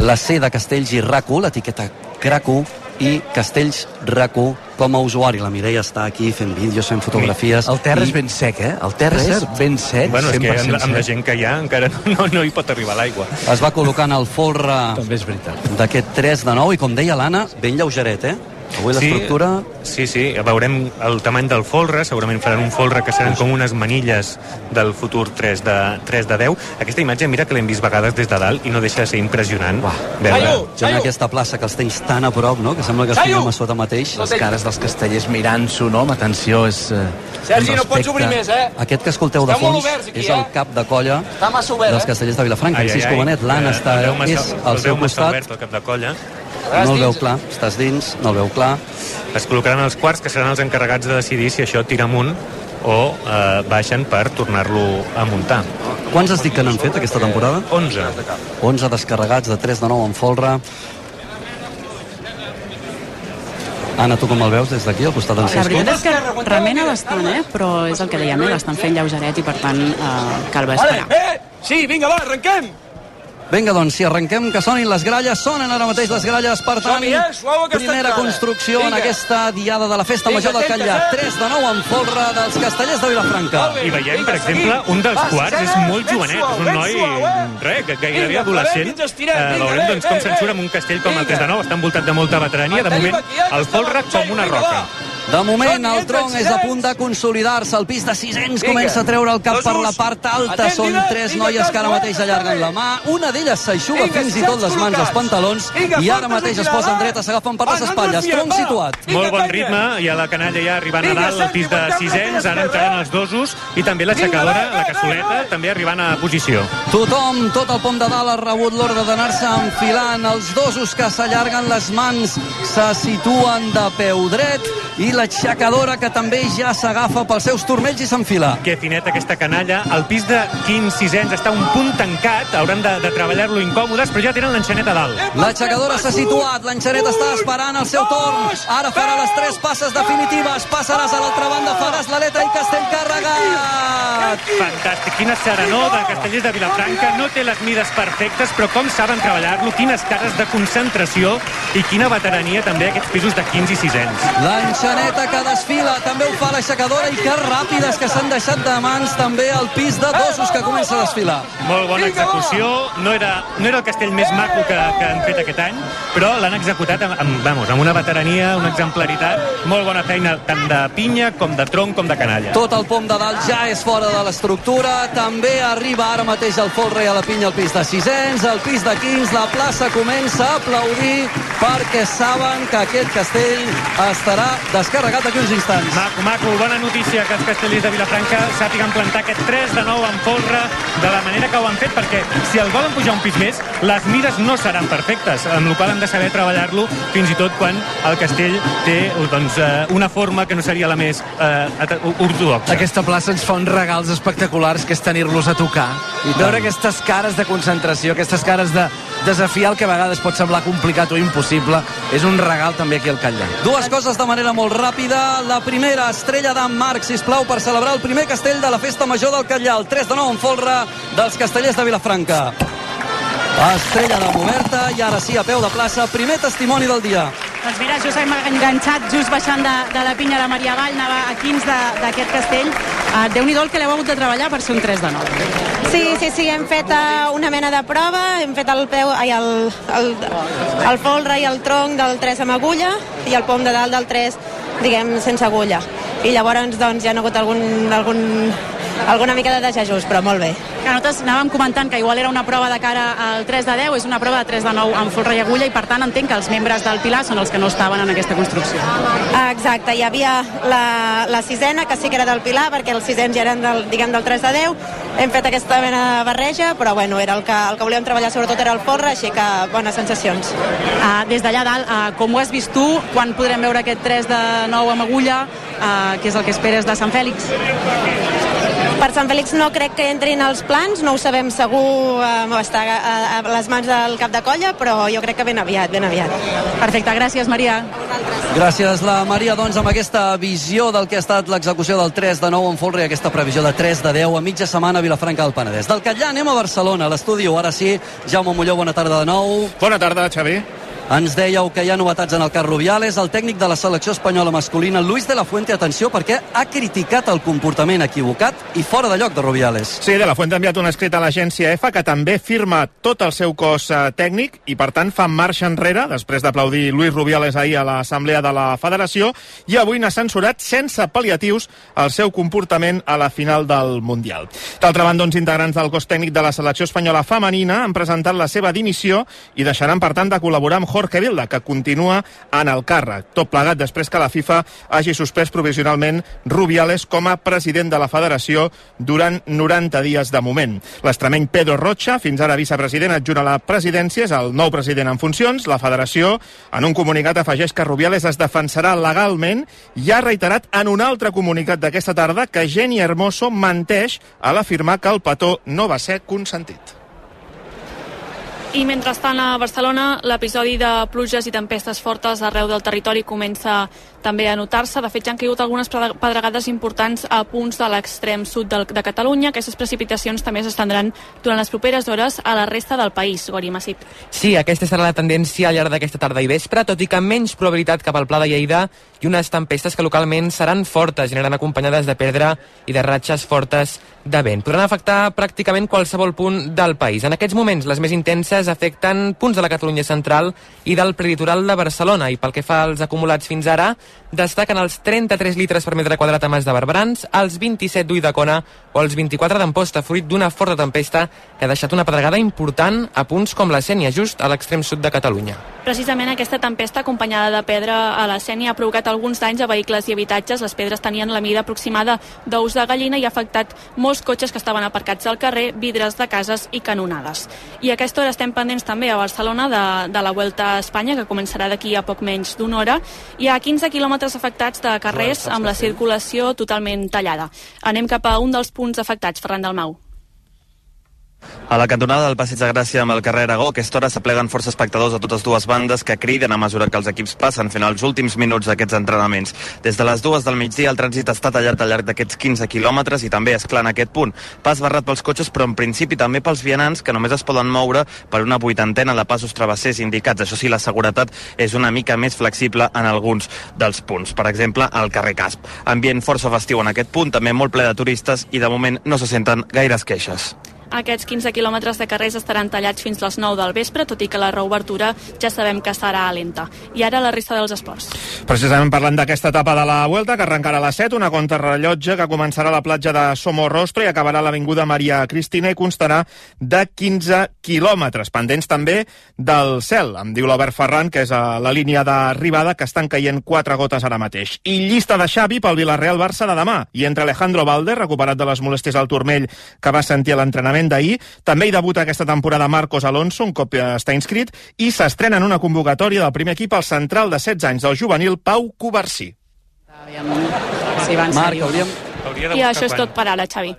Speaker 1: La C de Castells i RAC1, l'etiqueta CRAC1 i Castells RAC1 com a usuari. La Mireia està aquí fent vídeos, fent fotografies.
Speaker 5: El terra
Speaker 1: i-
Speaker 5: és ben sec, eh? El terra
Speaker 1: És
Speaker 5: ben sec,
Speaker 4: Bueno, és que
Speaker 5: 100%
Speaker 4: amb, amb la gent que hi ha encara no, no, hi pot arribar l'aigua.
Speaker 1: Es va col·locant el folre
Speaker 5: També és veritat.
Speaker 1: d'aquest 3 de 9 i com deia l'Anna, ben lleugeret, eh? Avui l'estructura...
Speaker 4: Sí, sí, veurem el tamany del folre, segurament faran un folre que seran com unes manilles del futur 3 de, 3 de 10. Aquesta imatge, mira que l'hem vist vegades des de dalt i no deixa de ser impressionant veure.
Speaker 1: Ja en aquesta plaça que els tens tan a prop, no? Que sembla que estiguem a sota mateix.
Speaker 5: Les cares dels castellers mirant-s'ho, no? Amb atenció, és... Eh,
Speaker 1: Sergi, no
Speaker 5: pots obrir més,
Speaker 1: eh? Aquest que escolteu de fons
Speaker 5: aquí,
Speaker 1: és el
Speaker 5: eh?
Speaker 1: cap de colla
Speaker 5: obert,
Speaker 1: dels
Speaker 5: eh?
Speaker 1: castellers de Vilafranca.
Speaker 4: Ai, ai, ai.
Speaker 1: Bonet, l'Anna
Speaker 4: Eh,
Speaker 1: està, és al
Speaker 4: el
Speaker 1: seu costat.
Speaker 4: obert, el cap de colla.
Speaker 1: No el veu clar, estàs dins, no el veu clar.
Speaker 4: Es col·locaran els quarts, que seran els encarregats de decidir si això tira amunt o eh, baixen per tornar-lo a muntar.
Speaker 1: Quants has dit que n'han fet aquesta temporada?
Speaker 4: 11.
Speaker 1: 11 descarregats de 3 de 9 en folre. Anna, tu com el veus des d'aquí, al costat d'en
Speaker 6: La
Speaker 1: Cisco?
Speaker 6: veritat és que remena bastant, eh? però és el que dèiem, eh? l'estan fent lleugeret i per tant eh, cal esperar.
Speaker 5: Sí, vinga, va, arrenquem!
Speaker 1: Vinga, doncs, si arrenquem, que sonin les gralles. Sonen ara mateix les gralles, per tant,
Speaker 5: eh?
Speaker 1: Primera construcció en aquesta diada de la Festa
Speaker 5: Vinga,
Speaker 1: Major del
Speaker 5: atentes,
Speaker 1: Catllar.
Speaker 5: eh?
Speaker 1: 3 de 9 en folre dels castellers de Vilafranca.
Speaker 4: I veiem, per exemple, un dels quarts és molt jovenet, és un noi res, que gairebé adolescent. Eh, veurem
Speaker 5: eh,
Speaker 4: doncs, com
Speaker 5: eh,
Speaker 4: amb un castell com el 3 de 9, està envoltat de molta veterania, de moment el folre com una roca.
Speaker 1: De moment, el tronc és a punt de consolidar-se. El pis de 600 comença a treure el cap per la part alta. Són tres noies que ara mateix allarguen la mà. Una d'elles s'aixuga fins i tot les mans als pantalons i ara mateix es posen dretes, s'agafen per les espatlles. Tronc situat.
Speaker 4: Molt bon ritme, i a la canalla ja arribant a dalt, el pis de 600, ara entraran els dosos, i també l'aixecadora, la cassoleta, també arribant a posició.
Speaker 1: Tothom, tot el pom de dalt ha rebut l'ordre d'anar-se enfilant. Els dosos que s'allarguen les mans se situen de peu dret i l'aixecadora que també ja s'agafa pels seus turmells i s'enfila.
Speaker 4: Que finet aquesta canalla. El pis de 15 600 està un punt tancat, hauran de, de treballar-lo incòmodes, però ja tenen l'enxaneta dalt.
Speaker 1: L'aixecadora s'ha situat, l'enxaneta està esperant el seu torn. Ara farà les tres passes definitives. Passaràs a l'altra banda, faràs l'aleta i Castell carregat.
Speaker 4: Fantàstic, quina serenor de castellers de Vilafranca, no té les mides perfectes, però com saben treballar-lo, quines cares de concentració i quina veterania també aquests pisos de 15 i 600.
Speaker 1: L'enxaneta que desfila, també ho fa l'aixecadora i que ràpides que s'han deixat de mans també el pis de dosos que comença a desfilar.
Speaker 4: Molt bona execució, no era, no era el castell més maco que, que han fet aquest any, però l'han executat amb, amb, vamos, amb una veterania, una exemplaritat, molt bona feina tant de pinya com de tronc com de canalla.
Speaker 1: Tot el pom de dalt ja és fora de l'estructura. També arriba ara mateix el folre a la pinya al pis de 600, al pis de 15. La plaça comença a aplaudir perquè saben que aquest castell estarà descarregat carregat d'aquí uns instants.
Speaker 4: Maco, maco, bona notícia que els castellers de Vilafranca sàpiguen plantar aquest 3 de 9 en folre de la manera que ho han fet, perquè si el volen pujar un pis més, les mides no seran perfectes, amb la qual han de saber treballar-lo fins i tot quan el castell té doncs, eh, una forma que no seria la més eh, ortodoxa.
Speaker 5: Aquesta plaça ens fa uns regals espectaculars que és tenir-los a tocar. I veure aquestes cares de concentració, aquestes cares de desafiar el que a vegades pot semblar complicat o impossible, és un regal també aquí al Catllà.
Speaker 1: Dues coses de manera molt ràpida. La primera, estrella d'en Marc, sisplau, per celebrar el primer castell de la Festa Major del Catllà, el 3 de 9 en folre dels castellers de Vilafranca. Estrella de Moberta i ara sí, a peu de plaça, primer testimoni del dia.
Speaker 6: Doncs mira, just hem enganxat just baixant de, de la pinya de Maria Vall, anava a 15 de- d'aquest castell. Uh, Déu-n'hi-do el que l'heu hagut de treballar per ser un 3 de 9.
Speaker 20: Sí, sí, sí, hem fet uh, una mena de prova, hem fet el peu, ai, el, el, el folre i el tronc del 3 amb agulla i el pom de dalt del 3, diguem, sense agulla. I llavors, doncs, ja ha hagut algun, algun, alguna mica de desajust, però molt bé.
Speaker 6: Que nosaltres anàvem comentant que igual era una prova de cara al 3 de 10, és una prova de 3 de 9 amb folre i agulla i per tant entenc que els membres del Pilar són els que no estaven en aquesta construcció.
Speaker 20: Exacte, hi havia la, la sisena, que sí que era del Pilar, perquè els sisens ja eren del, diguem, del 3 de 10. Hem fet aquesta mena de barreja, però bueno, era el que, el que volíem treballar sobretot era el folre, així que bones sensacions.
Speaker 6: Uh, des d'allà dalt, uh, com ho has vist tu, quan podrem veure aquest 3 de 9 amb agulla, uh, que és el que esperes de Sant Fèlix?
Speaker 20: Per Sant Fèlix no crec que entrin els plans, no ho sabem segur, eh, està a, a les mans del cap de colla, però jo crec que ben aviat, ben aviat.
Speaker 6: Perfecte, gràcies Maria.
Speaker 1: Gràcies, la Maria, doncs, amb aquesta visió del que ha estat l'execució del 3 de 9 en folre i aquesta previsió de 3 de 10 a mitja setmana a Vilafranca del Penedès. Del Catllà anem a Barcelona, a l'estudi. Ara sí, Jaume Molló, bona tarda de nou.
Speaker 19: Bona tarda, Xavi.
Speaker 1: Ens dèieu que hi ha novetats en el cas Rubiales. El tècnic de la selecció espanyola masculina, Luis de la Fuente, atenció, perquè ha criticat el comportament equivocat i fora de lloc de Rubiales.
Speaker 19: Sí, de la Fuente ha enviat un escrit a l'agència EFA que també firma tot el seu cos eh, tècnic i, per tant, fa marxa enrere, després d'aplaudir Luis Rubiales ahir a l'Assemblea de la Federació, i avui n'ha censurat sense pal·liatius el seu comportament a la final del Mundial. D'altra banda, uns integrants del cos tècnic de la selecció espanyola femenina han presentat la seva dimissió i deixaran, per tant, de col·laborar amb Jorge Vilda, que continua en el càrrec. Tot plegat després que la FIFA hagi suspès provisionalment Rubiales com a president de la federació durant 90 dies de moment. L'extremeny Pedro Rocha, fins ara vicepresident adjunt a la presidència, és el nou president en funcions. La federació, en un comunicat, afegeix que Rubiales es defensarà legalment i ha reiterat en un altre comunicat d'aquesta tarda que Geni Hermoso menteix a l'afirmar que el petó no va ser consentit.
Speaker 21: I mentrestant a Barcelona l'episodi de pluges i tempestes fortes arreu del territori comença també a notar-se. De fet, ja han caigut algunes pedregades importants a punts de l'extrem sud del, de Catalunya. Aquestes precipitacions també s'estendran durant les properes hores a la resta del país, Gori Massip.
Speaker 3: Sí, aquesta serà la tendència al llarg d'aquesta tarda i vespre, tot i que menys probabilitat cap al Pla de Lleida i unes tempestes que localment seran fortes, generant acompanyades de pedra i de ratxes fortes de vent. Podran afectar pràcticament qualsevol punt del país. En aquests moments, les més intenses afecten punts de la Catalunya central i del prelitoral de Barcelona, i pel que fa als acumulats fins ara, destaquen els 33 litres per metre quadrat a Mas de Barberans, els 27 d'Ull o els 24 d'Amposta, fruit d'una forta tempesta que ha deixat una pedregada important a punts com la Sènia, just a l'extrem sud de Catalunya.
Speaker 21: Precisament aquesta tempesta acompanyada de pedra a la Sènia ha provocat alguns danys a vehicles i habitatges. Les pedres tenien la mida aproximada d'ous de gallina i ha afectat molts cotxes que estaven aparcats al carrer, vidres de cases i canonades. I a aquesta hora estem pendents també a Barcelona de, de la Vuelta a Espanya, que començarà d'aquí a poc menys d'una hora. Hi ha 15 quilòmetres afectats de carrers amb la circulació totalment tallada. Anem cap a un dels punts afectats, Ferran Dalmau.
Speaker 22: A la cantonada del Passeig de Gràcia amb el carrer Aragó, a aquesta hora s'apleguen força espectadors a totes dues bandes que criden a mesura que els equips passen fent els últims minuts d'aquests entrenaments. Des de les dues del migdia el trànsit està tallat al llarg d'aquests 15 quilòmetres i també és clar en aquest punt. Pas barrat pels cotxes, però en principi també pels vianants que només es poden moure per una vuitantena de passos travessers indicats. Això sí, la seguretat és una mica més flexible en alguns dels punts. Per exemple, al carrer Casp. Ambient força festiu en aquest punt, també molt ple de turistes i de moment no se senten gaires queixes.
Speaker 21: Aquests 15 quilòmetres de carrers estaran tallats fins les 9 del vespre, tot i que la reobertura ja sabem que serà lenta. I ara la resta dels esports.
Speaker 19: Precisament parlant d'aquesta etapa de la Vuelta, que arrencarà a les 7, una contrarrellotge que començarà a la platja de Somorrostro i acabarà a l'Avinguda Maria Cristina i constarà de 15 quilòmetres, pendents també del cel. Em diu l'Albert Ferran, que és a la línia d'arribada, que estan caient quatre gotes ara mateix. I llista de Xavi pel Villarreal-Barça de demà. I entre Alejandro Valde, recuperat de les molèsties al turmell que va sentir a l'entrenament d'ahir, també hi debuta aquesta temporada Marcos Alonso, un cop està inscrit, i s'estrena en una convocatòria del primer equip al central de 16 anys del juvenil Pau Covarsí.
Speaker 1: Marc, hauríem...
Speaker 21: I això és tot per ara, Xavi.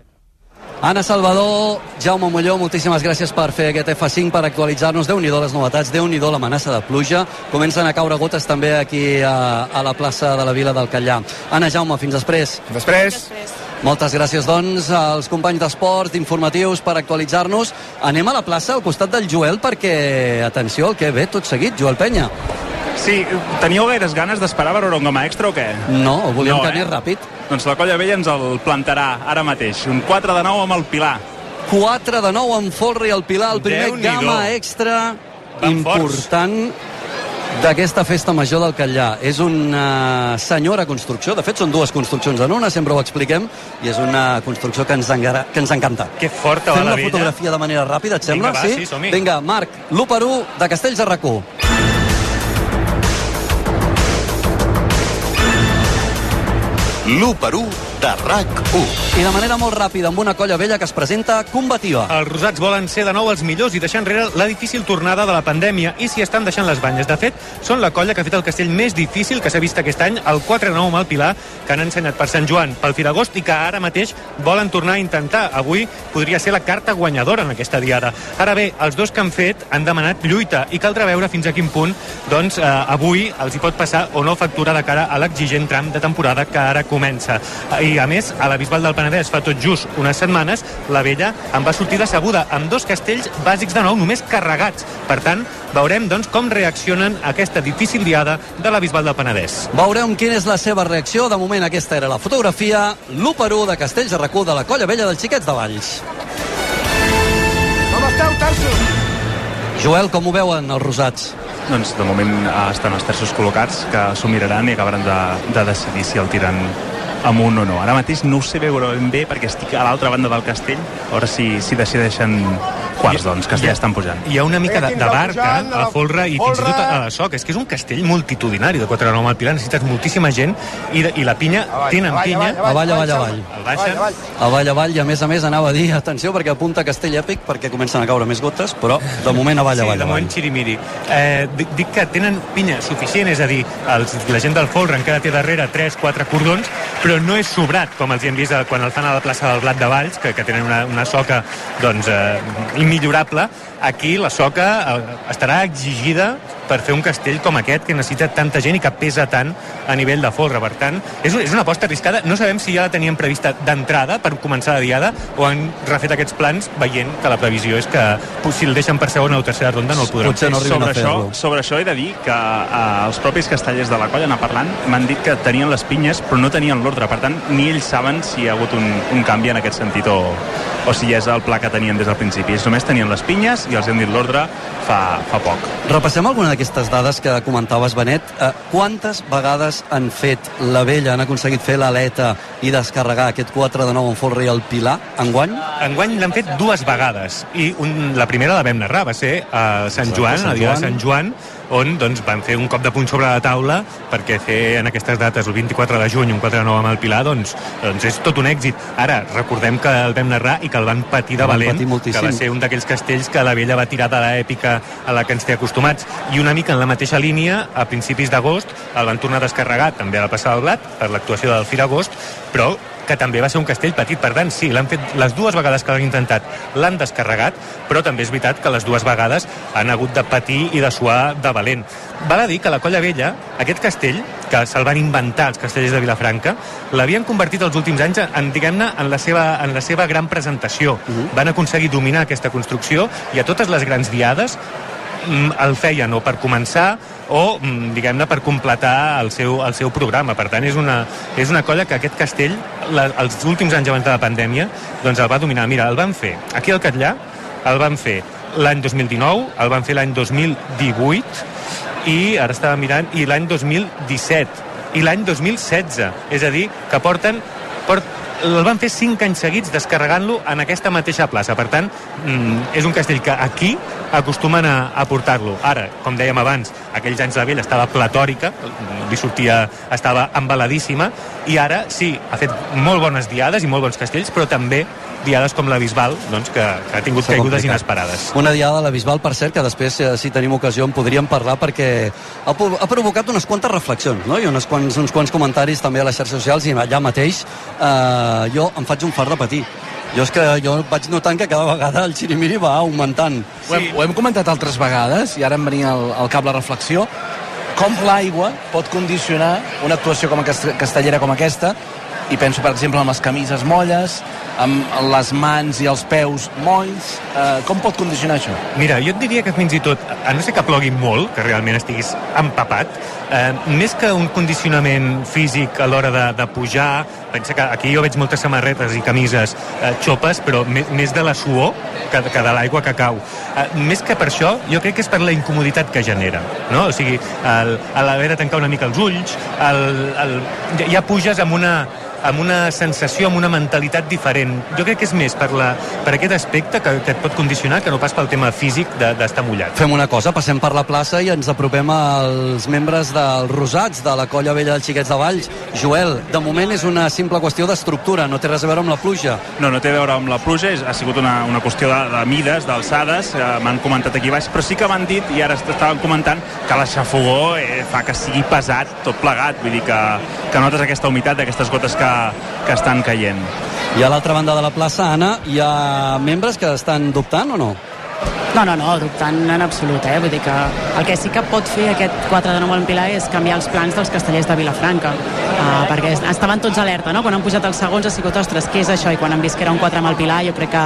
Speaker 1: Anna Salvador, Jaume Molló, moltíssimes gràcies per fer aquest F5, per actualitzar-nos. déu nhi les novetats, déu nhi l'amenaça de pluja. Comencen a caure gotes també aquí a, a la plaça de la Vila del Catllà. Anna, Jaume, fins després.
Speaker 19: Després.
Speaker 1: Moltes gràcies, doncs, als companys d'esports, d'informatius, per actualitzar-nos. Anem a la plaça al costat del Joel perquè, atenció, el que ve tot seguit, Joel Penya.
Speaker 7: Sí, teníeu gaires ganes d'esperar per veure un goma extra o què?
Speaker 1: No, volíem
Speaker 7: No,
Speaker 1: que
Speaker 7: eh?
Speaker 1: ràpid.
Speaker 7: Doncs la Colla Vella ens el plantarà ara mateix. Un 4 de 9 amb el Pilar.
Speaker 1: 4 de 9 amb Folra i el Pilar, el primer gamma extra
Speaker 7: Van
Speaker 1: important d'aquesta festa major del Catllà. És una senyora construcció, de fet són dues construccions en una, sempre ho expliquem, i és una construcció que ens, encara, que ens encanta.
Speaker 4: Que forta va
Speaker 1: Fem
Speaker 4: la
Speaker 1: la
Speaker 4: vella.
Speaker 1: fotografia de manera ràpida, et sembla?
Speaker 4: Vinga, va, sí, som-hi.
Speaker 1: Vinga, Marc, l'1 per 1 de Castells de Racó.
Speaker 2: L'1 per 1 de RAC1.
Speaker 1: I de manera molt ràpida, amb una colla vella que es presenta combativa.
Speaker 4: Els rosats volen ser de nou els millors i deixar enrere la difícil tornada de la pandèmia i s'hi estan deixant les banyes. De fet, són la colla que ha fet el castell més difícil que s'ha vist aquest any, el 4-9 amb el Pilar, que han ensenyat per Sant Joan, pel Firagost i que ara mateix volen tornar a intentar. Avui podria ser la carta guanyadora en aquesta diada. Ara bé, els dos que han fet han demanat lluita i caldrà veure fins a quin punt doncs, eh, avui els hi pot passar o no factura de cara a l'exigent tram de temporada que ara comença. I a més, a la Bisbal del Penedès fa tot just unes setmanes, la vella en va sortir decebuda amb dos castells bàsics de nou, només carregats. Per tant, veurem doncs, com reaccionen a aquesta difícil diada de la Bisbal del Penedès.
Speaker 1: Veurem quina és la seva reacció. De moment aquesta era la fotografia. L'1 per 1 de Castells de Racó de la colla vella dels Xiquets de Valls.
Speaker 23: Com esteu, terços?
Speaker 1: Joel, com ho veuen els rosats?
Speaker 7: Doncs de moment eh, estan els terços col·locats que s'ho miraran i acabaran de, de decidir si el tiren amunt o no. Ara mateix no ho sé veure ben bé perquè estic a l'altra banda del castell. A veure si, si decideixen quarts, doncs, que ja estan pujant.
Speaker 4: Hi ha una mica de,
Speaker 23: Eh,
Speaker 4: de barca a Folra i fins i tot a la Soc. És que és un castell multitudinari de 4 9 al Pilar. Necessites moltíssima gent i, de, i la pinya, tenen pinya.
Speaker 1: Avall, avall, avall.
Speaker 4: El baixen.
Speaker 1: Avall, avall, i a més a més anava a dir, atenció, perquè apunta Castell Èpic, perquè comencen a caure més gotes, però de moment avall,
Speaker 4: Sí,
Speaker 1: avall,
Speaker 4: de
Speaker 1: avall.
Speaker 4: moment xirimiri. Eh, dic, dic que tenen pinya suficient, és a dir, els, la gent del Folra encara té darrere 3-4 cordons, però no és sobrat, com els hi hem vist eh, quan el fan a la plaça del Blat de Valls, que, que tenen una, una soca doncs, eh, immillorable. Aquí la soca eh, estarà exigida per fer un castell com aquest que necessita tanta gent i que pesa tant a nivell de folre. Per tant, és, és una aposta arriscada. No sabem si ja la tenien prevista d'entrada per començar la diada o han refet aquests plans veient que la previsió és que si el deixen per segona o tercera ronda no el podran
Speaker 1: Potser no
Speaker 4: fer.
Speaker 1: arriben
Speaker 7: sobre això, sobre això he de dir que eh, els propis castellers de la colla, anar parlant, m'han dit que tenien les pinyes però no tenien l'ordre. Per tant, ni ells saben si hi ha hagut un, un canvi en aquest sentit o, o si ja és el pla que tenien des del principi. Ells només tenien les pinyes i els hem dit l'ordre fa, fa poc.
Speaker 1: Repassem alguna d'aquestes dades que comentaves, Benet. Eh, quantes vegades han fet la vella, han aconseguit fer l'aleta i descarregar aquest 4 de 9 en Folre i el Pilar, enguany?
Speaker 4: Enguany l'han fet dues vegades i un, la primera la vam narrar, va ser a Sant
Speaker 1: Exacte,
Speaker 4: Joan,
Speaker 1: Sant
Speaker 4: a dia de
Speaker 1: Joan.
Speaker 4: Sant Joan, on doncs, van fer un cop de puny sobre la taula perquè fer en aquestes dates, el 24 de juny, un 4 de 9 amb el Pilar, doncs, doncs és tot un èxit. Ara, recordem que el vam narrar i que el van patir de valent,
Speaker 1: patir
Speaker 4: que va ser un d'aquells castells que la vella va tirar de l'èpica a la que ens té acostumats. I una mica en la mateixa línia, a principis d'agost, el van tornar a descarregar també a la passada del Blat per l'actuació del Fir Agost, però que també va ser un castell petit. Per tant, sí, l'han fet les dues vegades que l'han intentat, l'han descarregat, però també és veritat que les dues vegades han hagut de patir i de suar de valent. Val a dir que la Colla Vella, aquest castell, que se'l van inventar els castellers de Vilafranca, l'havien convertit els últims anys en, diguem-ne, en, la seva, en la seva gran presentació. Van aconseguir dominar aquesta construcció i a totes les grans diades mm, el feien o per començar o, mm, diguem-ne, per completar el seu, el seu programa. Per tant, és una, és una colla que aquest castell, la, els últims anys abans de la pandèmia, doncs el va dominar. Mira, el van fer aquí al Catllà, el van fer l'any 2019, el van fer l'any 2018 i ara estava mirant, i l'any 2017 i l'any 2016. És a dir, que porten, port, el van fer 5 anys seguits descarregant-lo en aquesta mateixa plaça. Per tant, mm, és un castell que aquí acostumen a, a portar-lo. Ara, com dèiem abans, aquells anys de vell estava platòrica, li sortia, estava embaladíssima, i ara sí, ha fet molt bones diades i molt bons castells, però també diades com la Bisbal, doncs, que, que ha tingut caigudes
Speaker 1: complicat.
Speaker 4: inesperades.
Speaker 1: Una diada de la Bisbal, per cert, que després, eh, si tenim ocasió, en podríem parlar perquè ha, ha provocat unes quantes reflexions no? i unes quants, uns quants comentaris també a les xarxes socials i allà mateix eh, jo em faig un fart de patir. Jo és que jo vaig notant que cada vegada el xirimiri va augmentant.
Speaker 5: Ho hem, ho hem comentat altres vegades, i ara em venia al, al cap la reflexió, com l'aigua pot condicionar una actuació com a cast- castellera com aquesta, i penso, per exemple, en les camises molles, amb les mans i els peus molls, eh, com pot condicionar això?
Speaker 4: Mira, jo et diria que fins i tot, a no ser que plogui molt, que realment estiguis empapat, eh, més que un condicionament físic a l'hora de, de pujar, pensa que aquí jo veig moltes samarretes i camises eh, xopes, però més, de la suor que, que de l'aigua que cau. Eh, més que per això, jo crec que és per la incomoditat que genera, no? O sigui, a l'haver de tancar una mica els ulls, el, el, ja, puges amb una, amb una sensació, amb una mentalitat diferent. Jo crec que és més per, la, per aquest aspecte que, que et pot condicionar que no pas pel tema físic de- d'estar de, mullat.
Speaker 1: Fem una cosa, passem per la plaça i ens apropem als membres dels Rosats, de la colla vella dels Xiquets de Valls. Joel, de moment és una simple qüestió d'estructura, no té res a veure amb la pluja.
Speaker 7: No, no té a veure amb la pluja, és, ha sigut una, una qüestió de, de mides, d'alçades, eh, m'han comentat aquí baix, però sí que m'han dit, i ara est- estaven comentant, que la xafogó eh, fa que sigui pesat, tot plegat, vull dir que, que notes aquesta humitat, aquestes gotes que, que estan caient.
Speaker 1: I a l'altra banda de la plaça, Anna, hi ha membres que estan dubtant o no?
Speaker 6: No, no, no, dubtant en absolut, eh? Vull dir que el que sí que pot fer aquest 4 de 9 al Pilar és canviar els plans dels castellers de Vilafranca, uh, perquè es- estaven tots alerta, no? Quan han pujat els segons ha sigut, ostres, què és això? I quan han vist que era un 4 amb el Pilar, jo crec que,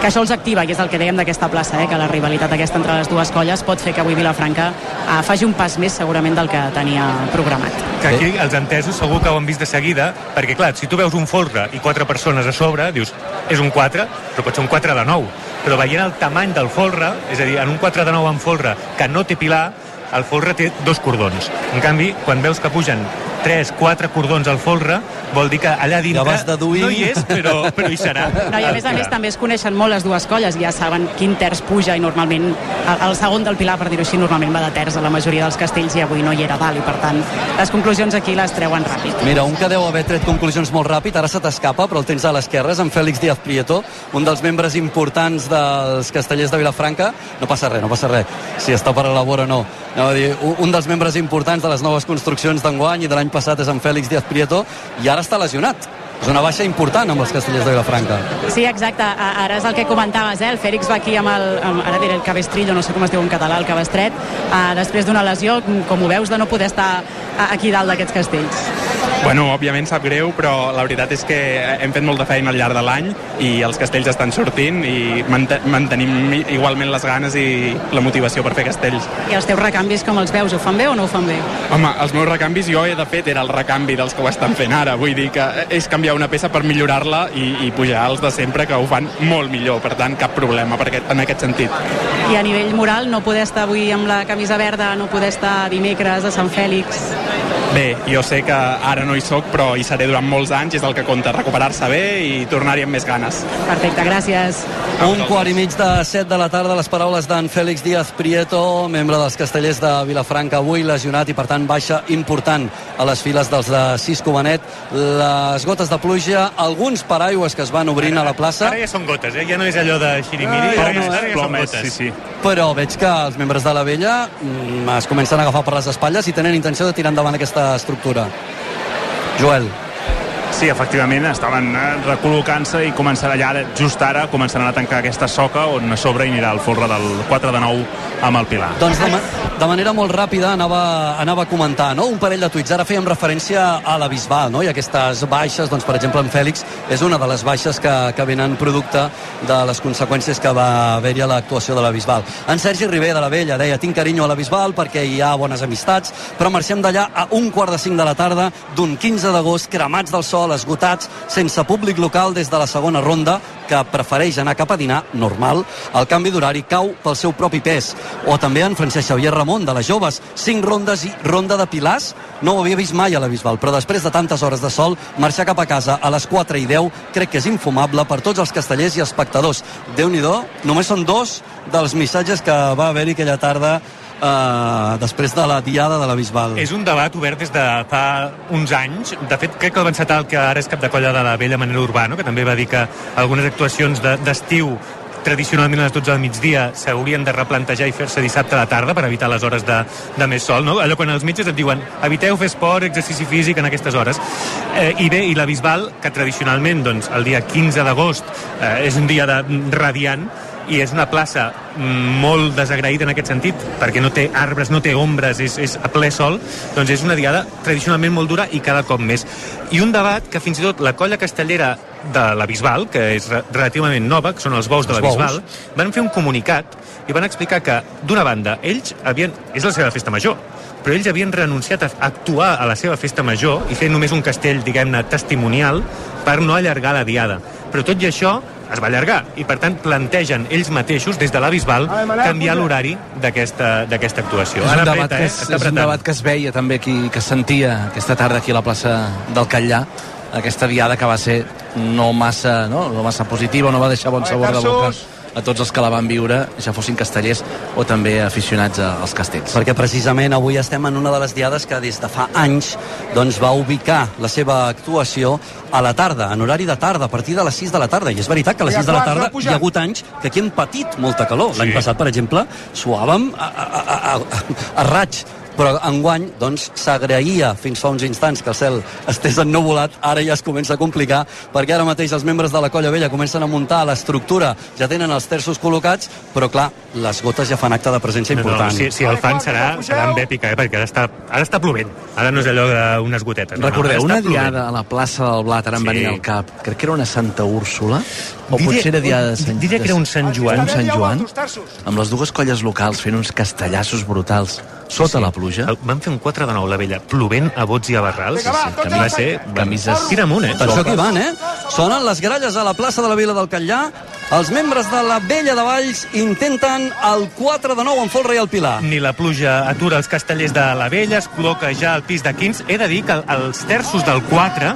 Speaker 6: que això els activa, i és el que dèiem d'aquesta plaça, eh? que la rivalitat aquesta entre les dues colles pot fer que avui Vilafranca uh, faci un pas més segurament del que tenia programat.
Speaker 4: Que aquí els entesos segur que ho han vist de seguida, perquè clar, si tu veus un folre i quatre persones a sobre, dius, és un 4, però pot ser un 4 de 9. Però veient el tamany del folre, és a dir, en un 4 de 9 amb folre que no té pilar, el folre té dos cordons. En canvi, quan veus que pugen 3, 4 cordons al folre, vol dir que allà dintre
Speaker 1: Ja vas deduint.
Speaker 4: no hi és, però, però hi serà.
Speaker 6: No, i a més a més també es coneixen molt les dues colles, ja saben quin terç puja i normalment el, el segon del Pilar, per dir-ho així, normalment va de terç a la majoria dels castells i avui no hi era dalt i per tant les conclusions aquí les treuen ràpid.
Speaker 1: Mira, un que deu haver tret conclusions molt ràpid, ara se t'escapa, però el tens a l'esquerra, és en Fèlix Díaz Prieto, un dels membres importants dels castellers de Vilafranca. No passa res, no passa res, si està per a la vora o no. Anava a dir, un un dels membres importants de les noves construccions d'enguany i de l'any passat és en Fèlix Díaz Prieto, i ara està lesionat. És una baixa important amb els castellers de Vilafranca.
Speaker 6: Sí, exacte, ara és el que comentaves, eh? el Fèlix va aquí amb el, amb, ara diré el cabestrillo, no sé com es diu en català, el cabestret, uh, després d'una lesió, com ho veus, de no poder estar aquí dalt d'aquests castells.
Speaker 23: Bueno, òbviament sap greu, però la veritat és que hem fet molta feina al llarg de l'any i els castells estan sortint i mant mantenim igualment les ganes i la motivació per fer castells.
Speaker 6: I els teus recanvis com els veus, ho fan bé o no ho fan bé?
Speaker 23: Home, els meus recanvis jo he de fet era el recanvi dels que ho estan fent ara, vull dir que és canviar una peça per millorar-la i, i pujar els de sempre que ho fan molt millor, per tant cap problema per aquest, en aquest sentit.
Speaker 6: I a nivell moral, no poder estar avui amb la camisa verda, no poder estar dimecres a Sant Fèlix...
Speaker 23: Bé, jo sé que ara no hi sóc, però hi seré durant molts anys, és el que compta, recuperar-se bé i tornar-hi amb més ganes.
Speaker 6: Perfecte, gràcies.
Speaker 1: Un quart i mig de 7 de la tarda, les paraules d'en Fèlix Díaz Prieto, membre dels castellers de Vilafranca, avui lesionat i per tant baixa important a les files dels de Cisco Benet. Les gotes de pluja, alguns paraigües que es van obrint a la plaça,
Speaker 4: Ara ja són gotes, eh? ja no és allò de xirimiri,
Speaker 1: Ah,
Speaker 4: ara,
Speaker 1: ja
Speaker 4: ja,
Speaker 1: no,
Speaker 4: ara ja són gotes.
Speaker 23: sí, sí.
Speaker 1: però veig que els membres de la vella mm, es comencen a agafar per les espatlles i tenen intenció de tirar endavant aquesta estructura. Joel.
Speaker 7: Sí, efectivament, estaven eh, recol·locant-se i començarà ja, just ara, començaran a tancar aquesta soca on a sobre anirà el folre del 4 de 9 amb el Pilar.
Speaker 1: Doncs de, ma de manera molt ràpida anava, anava a comentar no? un parell de tuits. Ara fèiem referència a la Bisbal no? i aquestes baixes, doncs, per exemple, en Fèlix és una de les baixes que, que venen producte de les conseqüències que va haver-hi a l'actuació de la Bisbal. En Sergi Ribé de la Vella deia tinc carinyo a la Bisbal perquè hi ha bones amistats, però marxem d'allà a un quart de cinc de la tarda d'un 15 d'agost, cremats del sol, esgotats, sense públic local des de la segona ronda, que prefereix anar cap a dinar, normal, el canvi d'horari cau pel seu propi pes. O també en Francesc Xavier Ramon, de les joves, 5 rondes i ronda de pilars, no ho havia vist mai a la Bisbal, però després de tantes hores de sol, marxar cap a casa a les 4 i 10 crec que és infumable per tots els castellers i espectadors. déu nhi només són dos dels missatges que va haver-hi aquella tarda eh, després de la diada de la Bisbal.
Speaker 4: És un debat obert des de fa uns anys. De fet, crec que el encetar el que ara és cap de colla de la vella Manera Urbano, que també va dir que algunes actuacions d'estiu de, tradicionalment a les 12 del migdia s'haurien de replantejar i fer-se dissabte a la tarda per evitar les hores de, de més sol, no? Allò quan els metges et diuen eviteu fer esport, exercici físic en aquestes hores. Eh, I bé, i la Bisbal, que tradicionalment doncs, el dia 15 d'agost eh, és un dia de, radiant, i és una plaça molt desagraïda en aquest sentit, perquè no té arbres, no té ombres, és, és a ple sol, doncs és una diada tradicionalment molt dura i cada cop més. I un debat que fins i tot la colla castellera de la Bisbal, que és re relativament nova, que són els bous de la. Bisbal, van fer un comunicat i van explicar que, d'una banda, ells havien... és la seva festa major, però ells havien renunciat a actuar a la seva festa major i fer només un castell, diguem-ne, testimonial per no allargar la diada. Però tot i això es va allargar. I per tant plantegen ells mateixos des de la Bisbal canviar l'horari d'aquesta d'aquesta actuació.
Speaker 5: És un,
Speaker 4: Ara
Speaker 5: debat
Speaker 4: apreta,
Speaker 5: que
Speaker 4: eh?
Speaker 5: es,
Speaker 4: Està
Speaker 5: és un debat que es veia també aquí, que es sentia aquesta tarda aquí a la plaça del Catllà aquesta diada que va ser no massa, no, no massa positiva, no va deixar bon sabor de boca a tots els que la van viure, ja fossin castellers o també aficionats a- als castells.
Speaker 1: perquè precisament avui estem en una de les diades que des de fa anys doncs, va ubicar la seva actuació a la tarda, en horari de tarda, a partir de les 6 de la tarda. I és veritat que a les 6 de la tarda hi ha hagut anys que aquí hem patit molta calor. L'any passat, per exemple, suàvem a, a, a, a, a raig però enguany doncs, s'agraïa fins fa uns instants que el cel estés ennuvolat, ara ja es comença a complicar perquè ara mateix els membres de la Colla Vella comencen a muntar l'estructura, ja tenen els terços col·locats, però clar, les gotes ja fan acte de presència
Speaker 4: No, no,
Speaker 1: important.
Speaker 4: si, si el fan serà, serà amb èpica, eh? perquè ara està, ara està plovent. Ara no és allò d'unes gotetes. no, no,
Speaker 5: Recordeu,
Speaker 4: ara
Speaker 5: una
Speaker 4: plovent.
Speaker 5: diada a la plaça del Blat, ara em
Speaker 4: Sí.
Speaker 5: venia al cap, crec que era una Santa Úrsula, o
Speaker 4: Diria-
Speaker 5: potser era diada de Sant,
Speaker 4: diria que era un Sant Joan.
Speaker 5: Un Sant Joan, amb les dues colles locals fent uns castellassos brutals sota la pluja.
Speaker 4: El, van fer un 4 de 9 la vella, plovent a bots i a barrals. Sí, sí, va ser...
Speaker 5: Camises-
Speaker 4: Tira amunt, eh?
Speaker 1: Per això que van, eh? Sonen les gralles a la plaça de la Vila del Catllà. Els membres de la Vella de Valls intenten el 4 de 9 en folre i el Pilar.
Speaker 4: Ni la pluja atura els castellers de la vella, es col·loca ja al pis de 15. He de dir que els terços del 4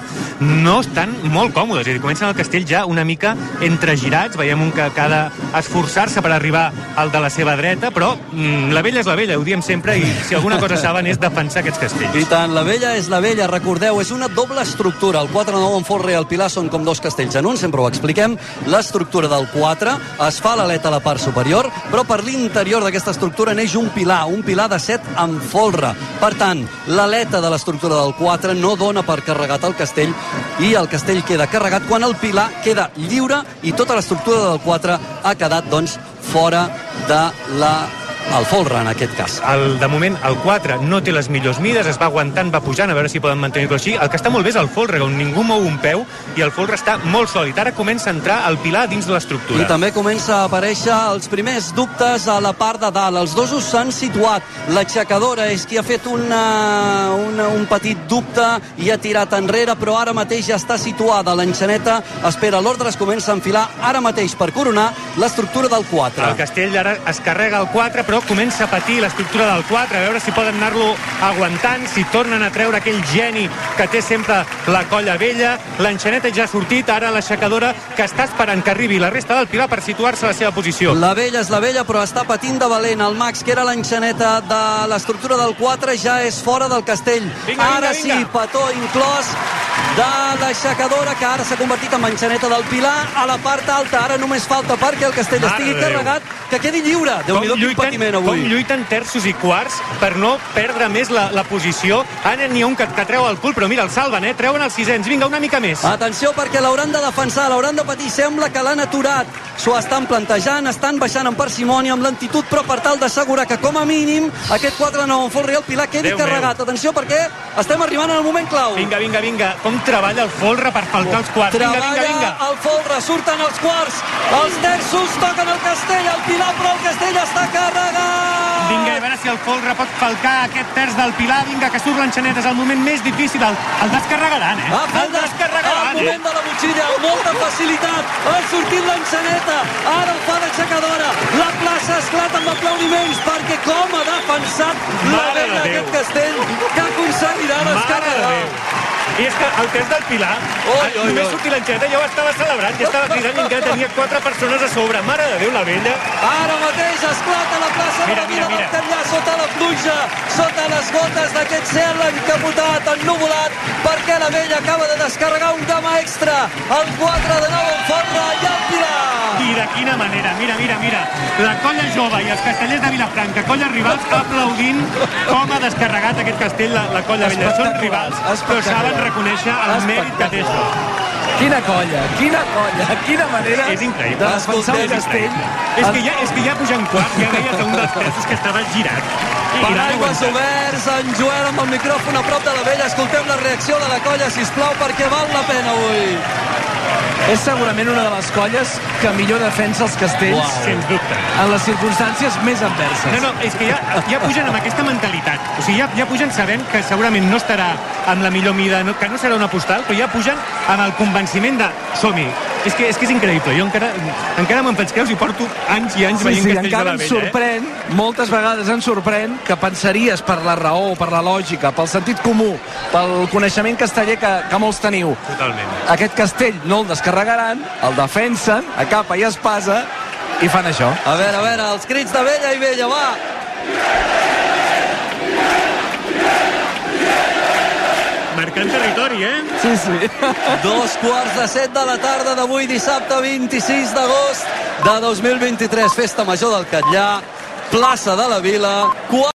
Speaker 4: no estan molt còmodes, és a dir, comencen el castell ja una mica entregirats, veiem un que ha d'esforçar-se per arribar al de la seva dreta, però mm, la vella és la vella, ho diem sempre, i si alguna cosa saben és defensar aquests castells.
Speaker 1: I tant, la vella és la vella, recordeu, és una doble estructura. El 4 9 en folre i el Pilar són com dos castells en un, sempre ho expliquem. L'estructura del 4 es fa l'aleta a la part superior, però per l'interior d'aquesta estructura neix un pilar, un pilar de 7 en folre. Per tant, l'aleta de l'estructura del 4 no dona per carregat el castell i el castell queda carregat quan el pilar queda lliure i tota l'estructura del 4 ha quedat, doncs, fora de la el folre, en aquest cas.
Speaker 4: El, de moment, el 4 no té les millors mides, es va aguantant, va pujant, a veure si poden mantenir-lo així. El que està molt bé és el folre, on ningú mou un peu, i el folre està molt sòlid. Ara comença a entrar el pilar dins de l'estructura.
Speaker 1: I també comença a aparèixer els primers dubtes a la part de dalt. Els dosos s'han situat. L'aixecadora és qui ha fet una, una, un petit dubte i ha tirat enrere, però ara mateix ja està situada. L'enxaneta espera l'ordre, es comença a enfilar ara mateix per coronar l'estructura del 4.
Speaker 4: El castell ara es carrega el 4, però comença a patir l'estructura del 4, a veure si poden anar-lo aguantant, si tornen a treure aquell geni que té sempre la colla vella. L'enxaneta ja ha sortit, ara l'aixecadora que està esperant que arribi la resta del pilar per situar-se a la seva posició.
Speaker 1: La vella és la vella, però està patint de valent. El Max, que era l'enxaneta de l'estructura del 4, ja és fora del castell.
Speaker 4: Vinga, vinga,
Speaker 1: Ara
Speaker 4: vinga.
Speaker 1: sí, petó inclòs. de l'aixecadora que ara s'ha convertit en enxaneta del Pilar a la part alta. Ara només falta perquè el castell
Speaker 4: Mare
Speaker 1: estigui
Speaker 4: Déu.
Speaker 1: carregat, que quedi lliure. déu nhi quin patiment
Speaker 4: com
Speaker 1: avui.
Speaker 4: lluiten terços i quarts per no perdre més la, la posició. Ara n'hi ha un que, que treu el cul, però mira, el salven, eh? Treuen els sisens. Vinga, una mica més.
Speaker 1: Atenció perquè l'hauran de defensar, l'hauran de patir. Sembla que l'han aturat. S'ho estan plantejant, estan baixant amb parsimònia, amb lentitud, però per tal d'assegurar que com a mínim aquest 4 de 9 en folre i el Pilar quedi
Speaker 4: Déu
Speaker 1: carregat. Atenció perquè estem arribant en el moment clau.
Speaker 4: Vinga, vinga, vinga. Com treballa el folre per falcar els quarts. Vinga, vinga, vinga.
Speaker 1: el folre, surten els quarts, els terços toquen el castell, el Pilar, però el castell està carregat!
Speaker 4: Vinga, a veure si el folre pot falcar aquest terç del Pilar. Vinga, que surt l'enxaneta. És el moment més difícil. El, el descarregaran, eh?
Speaker 1: Fet
Speaker 4: el descarregaran,
Speaker 1: el moment de la motxilla, amb molta facilitat. Ha sortit l'enxaneta, ara el fa d'aixecadora. La plaça esclata amb aplaudiments perquè com ha defensat la
Speaker 4: Mare
Speaker 1: vella aquest castell que aconseguirà descarregar.
Speaker 4: I és que el test del Pilar,
Speaker 1: oi,
Speaker 4: només
Speaker 1: oi.
Speaker 4: sortir l'enxaneta, ja ho estava celebrant, ja estava cridant i encara tenia quatre persones a sobre. Mare de Déu, la vella.
Speaker 1: Ara mateix esclata la plaça de
Speaker 4: Mira,
Speaker 1: la Vila. Catllà sota la pluja, sota les gotes d'aquest cel encapotat, ennuvolat, perquè la vella acaba de descarregar un dama extra. El 4 de nou en folre i el Pilar.
Speaker 4: I de quina manera, mira, mira, mira. La colla jove i els castellers de Vilafranca, colla rivals, aplaudint com ha descarregat aquest castell la, la colla vella. Són rivals, però saben reconèixer el mèrit que té això.
Speaker 5: Quina colla, quina colla, quina manera
Speaker 4: És increïble.
Speaker 5: de defensar el castell.
Speaker 4: És que ja, és que ja pujant quart, ja veies un dels terços que estava girat.
Speaker 1: Paraigües oberts, en Joel amb el micròfon a prop de la vella. Escoltem la reacció de la colla, si plau perquè val la pena avui.
Speaker 5: És segurament una de les colles que millor defensa els castells.
Speaker 4: Sens dubte.
Speaker 5: en les circumstàncies més adverses.
Speaker 4: No, no, és que ja, ja pugen amb aquesta mentalitat. O sigui, ja, ja pugen sabent que segurament no estarà amb la millor mida, no, que no serà una postal, però ja pugen amb el convenciment de som-hi. És que, és que és increïble. Jo encara, encara me'n faig creus i porto anys i anys
Speaker 5: Sí,
Speaker 4: veient
Speaker 5: sí,
Speaker 4: castells de
Speaker 5: encara
Speaker 4: la
Speaker 5: em
Speaker 4: vella.
Speaker 5: sorprèn, moltes vegades em sorprèn que pensaries per la raó, per la lògica, pel sentit comú, pel coneixement casteller que, que molts teniu.
Speaker 4: Eh? Totalment.
Speaker 5: Aquest castell no el descarregaran, el defensen, a capa i espasa, i fan això.
Speaker 1: A veure, a veure, els crits de vella i vella, va.
Speaker 4: Marcant territori, eh?
Speaker 5: Sí, sí.
Speaker 1: Dos quarts de set de la tarda d'avui, dissabte 26 d'agost de 2023, Festa Major del Catllà, plaça de la Vila,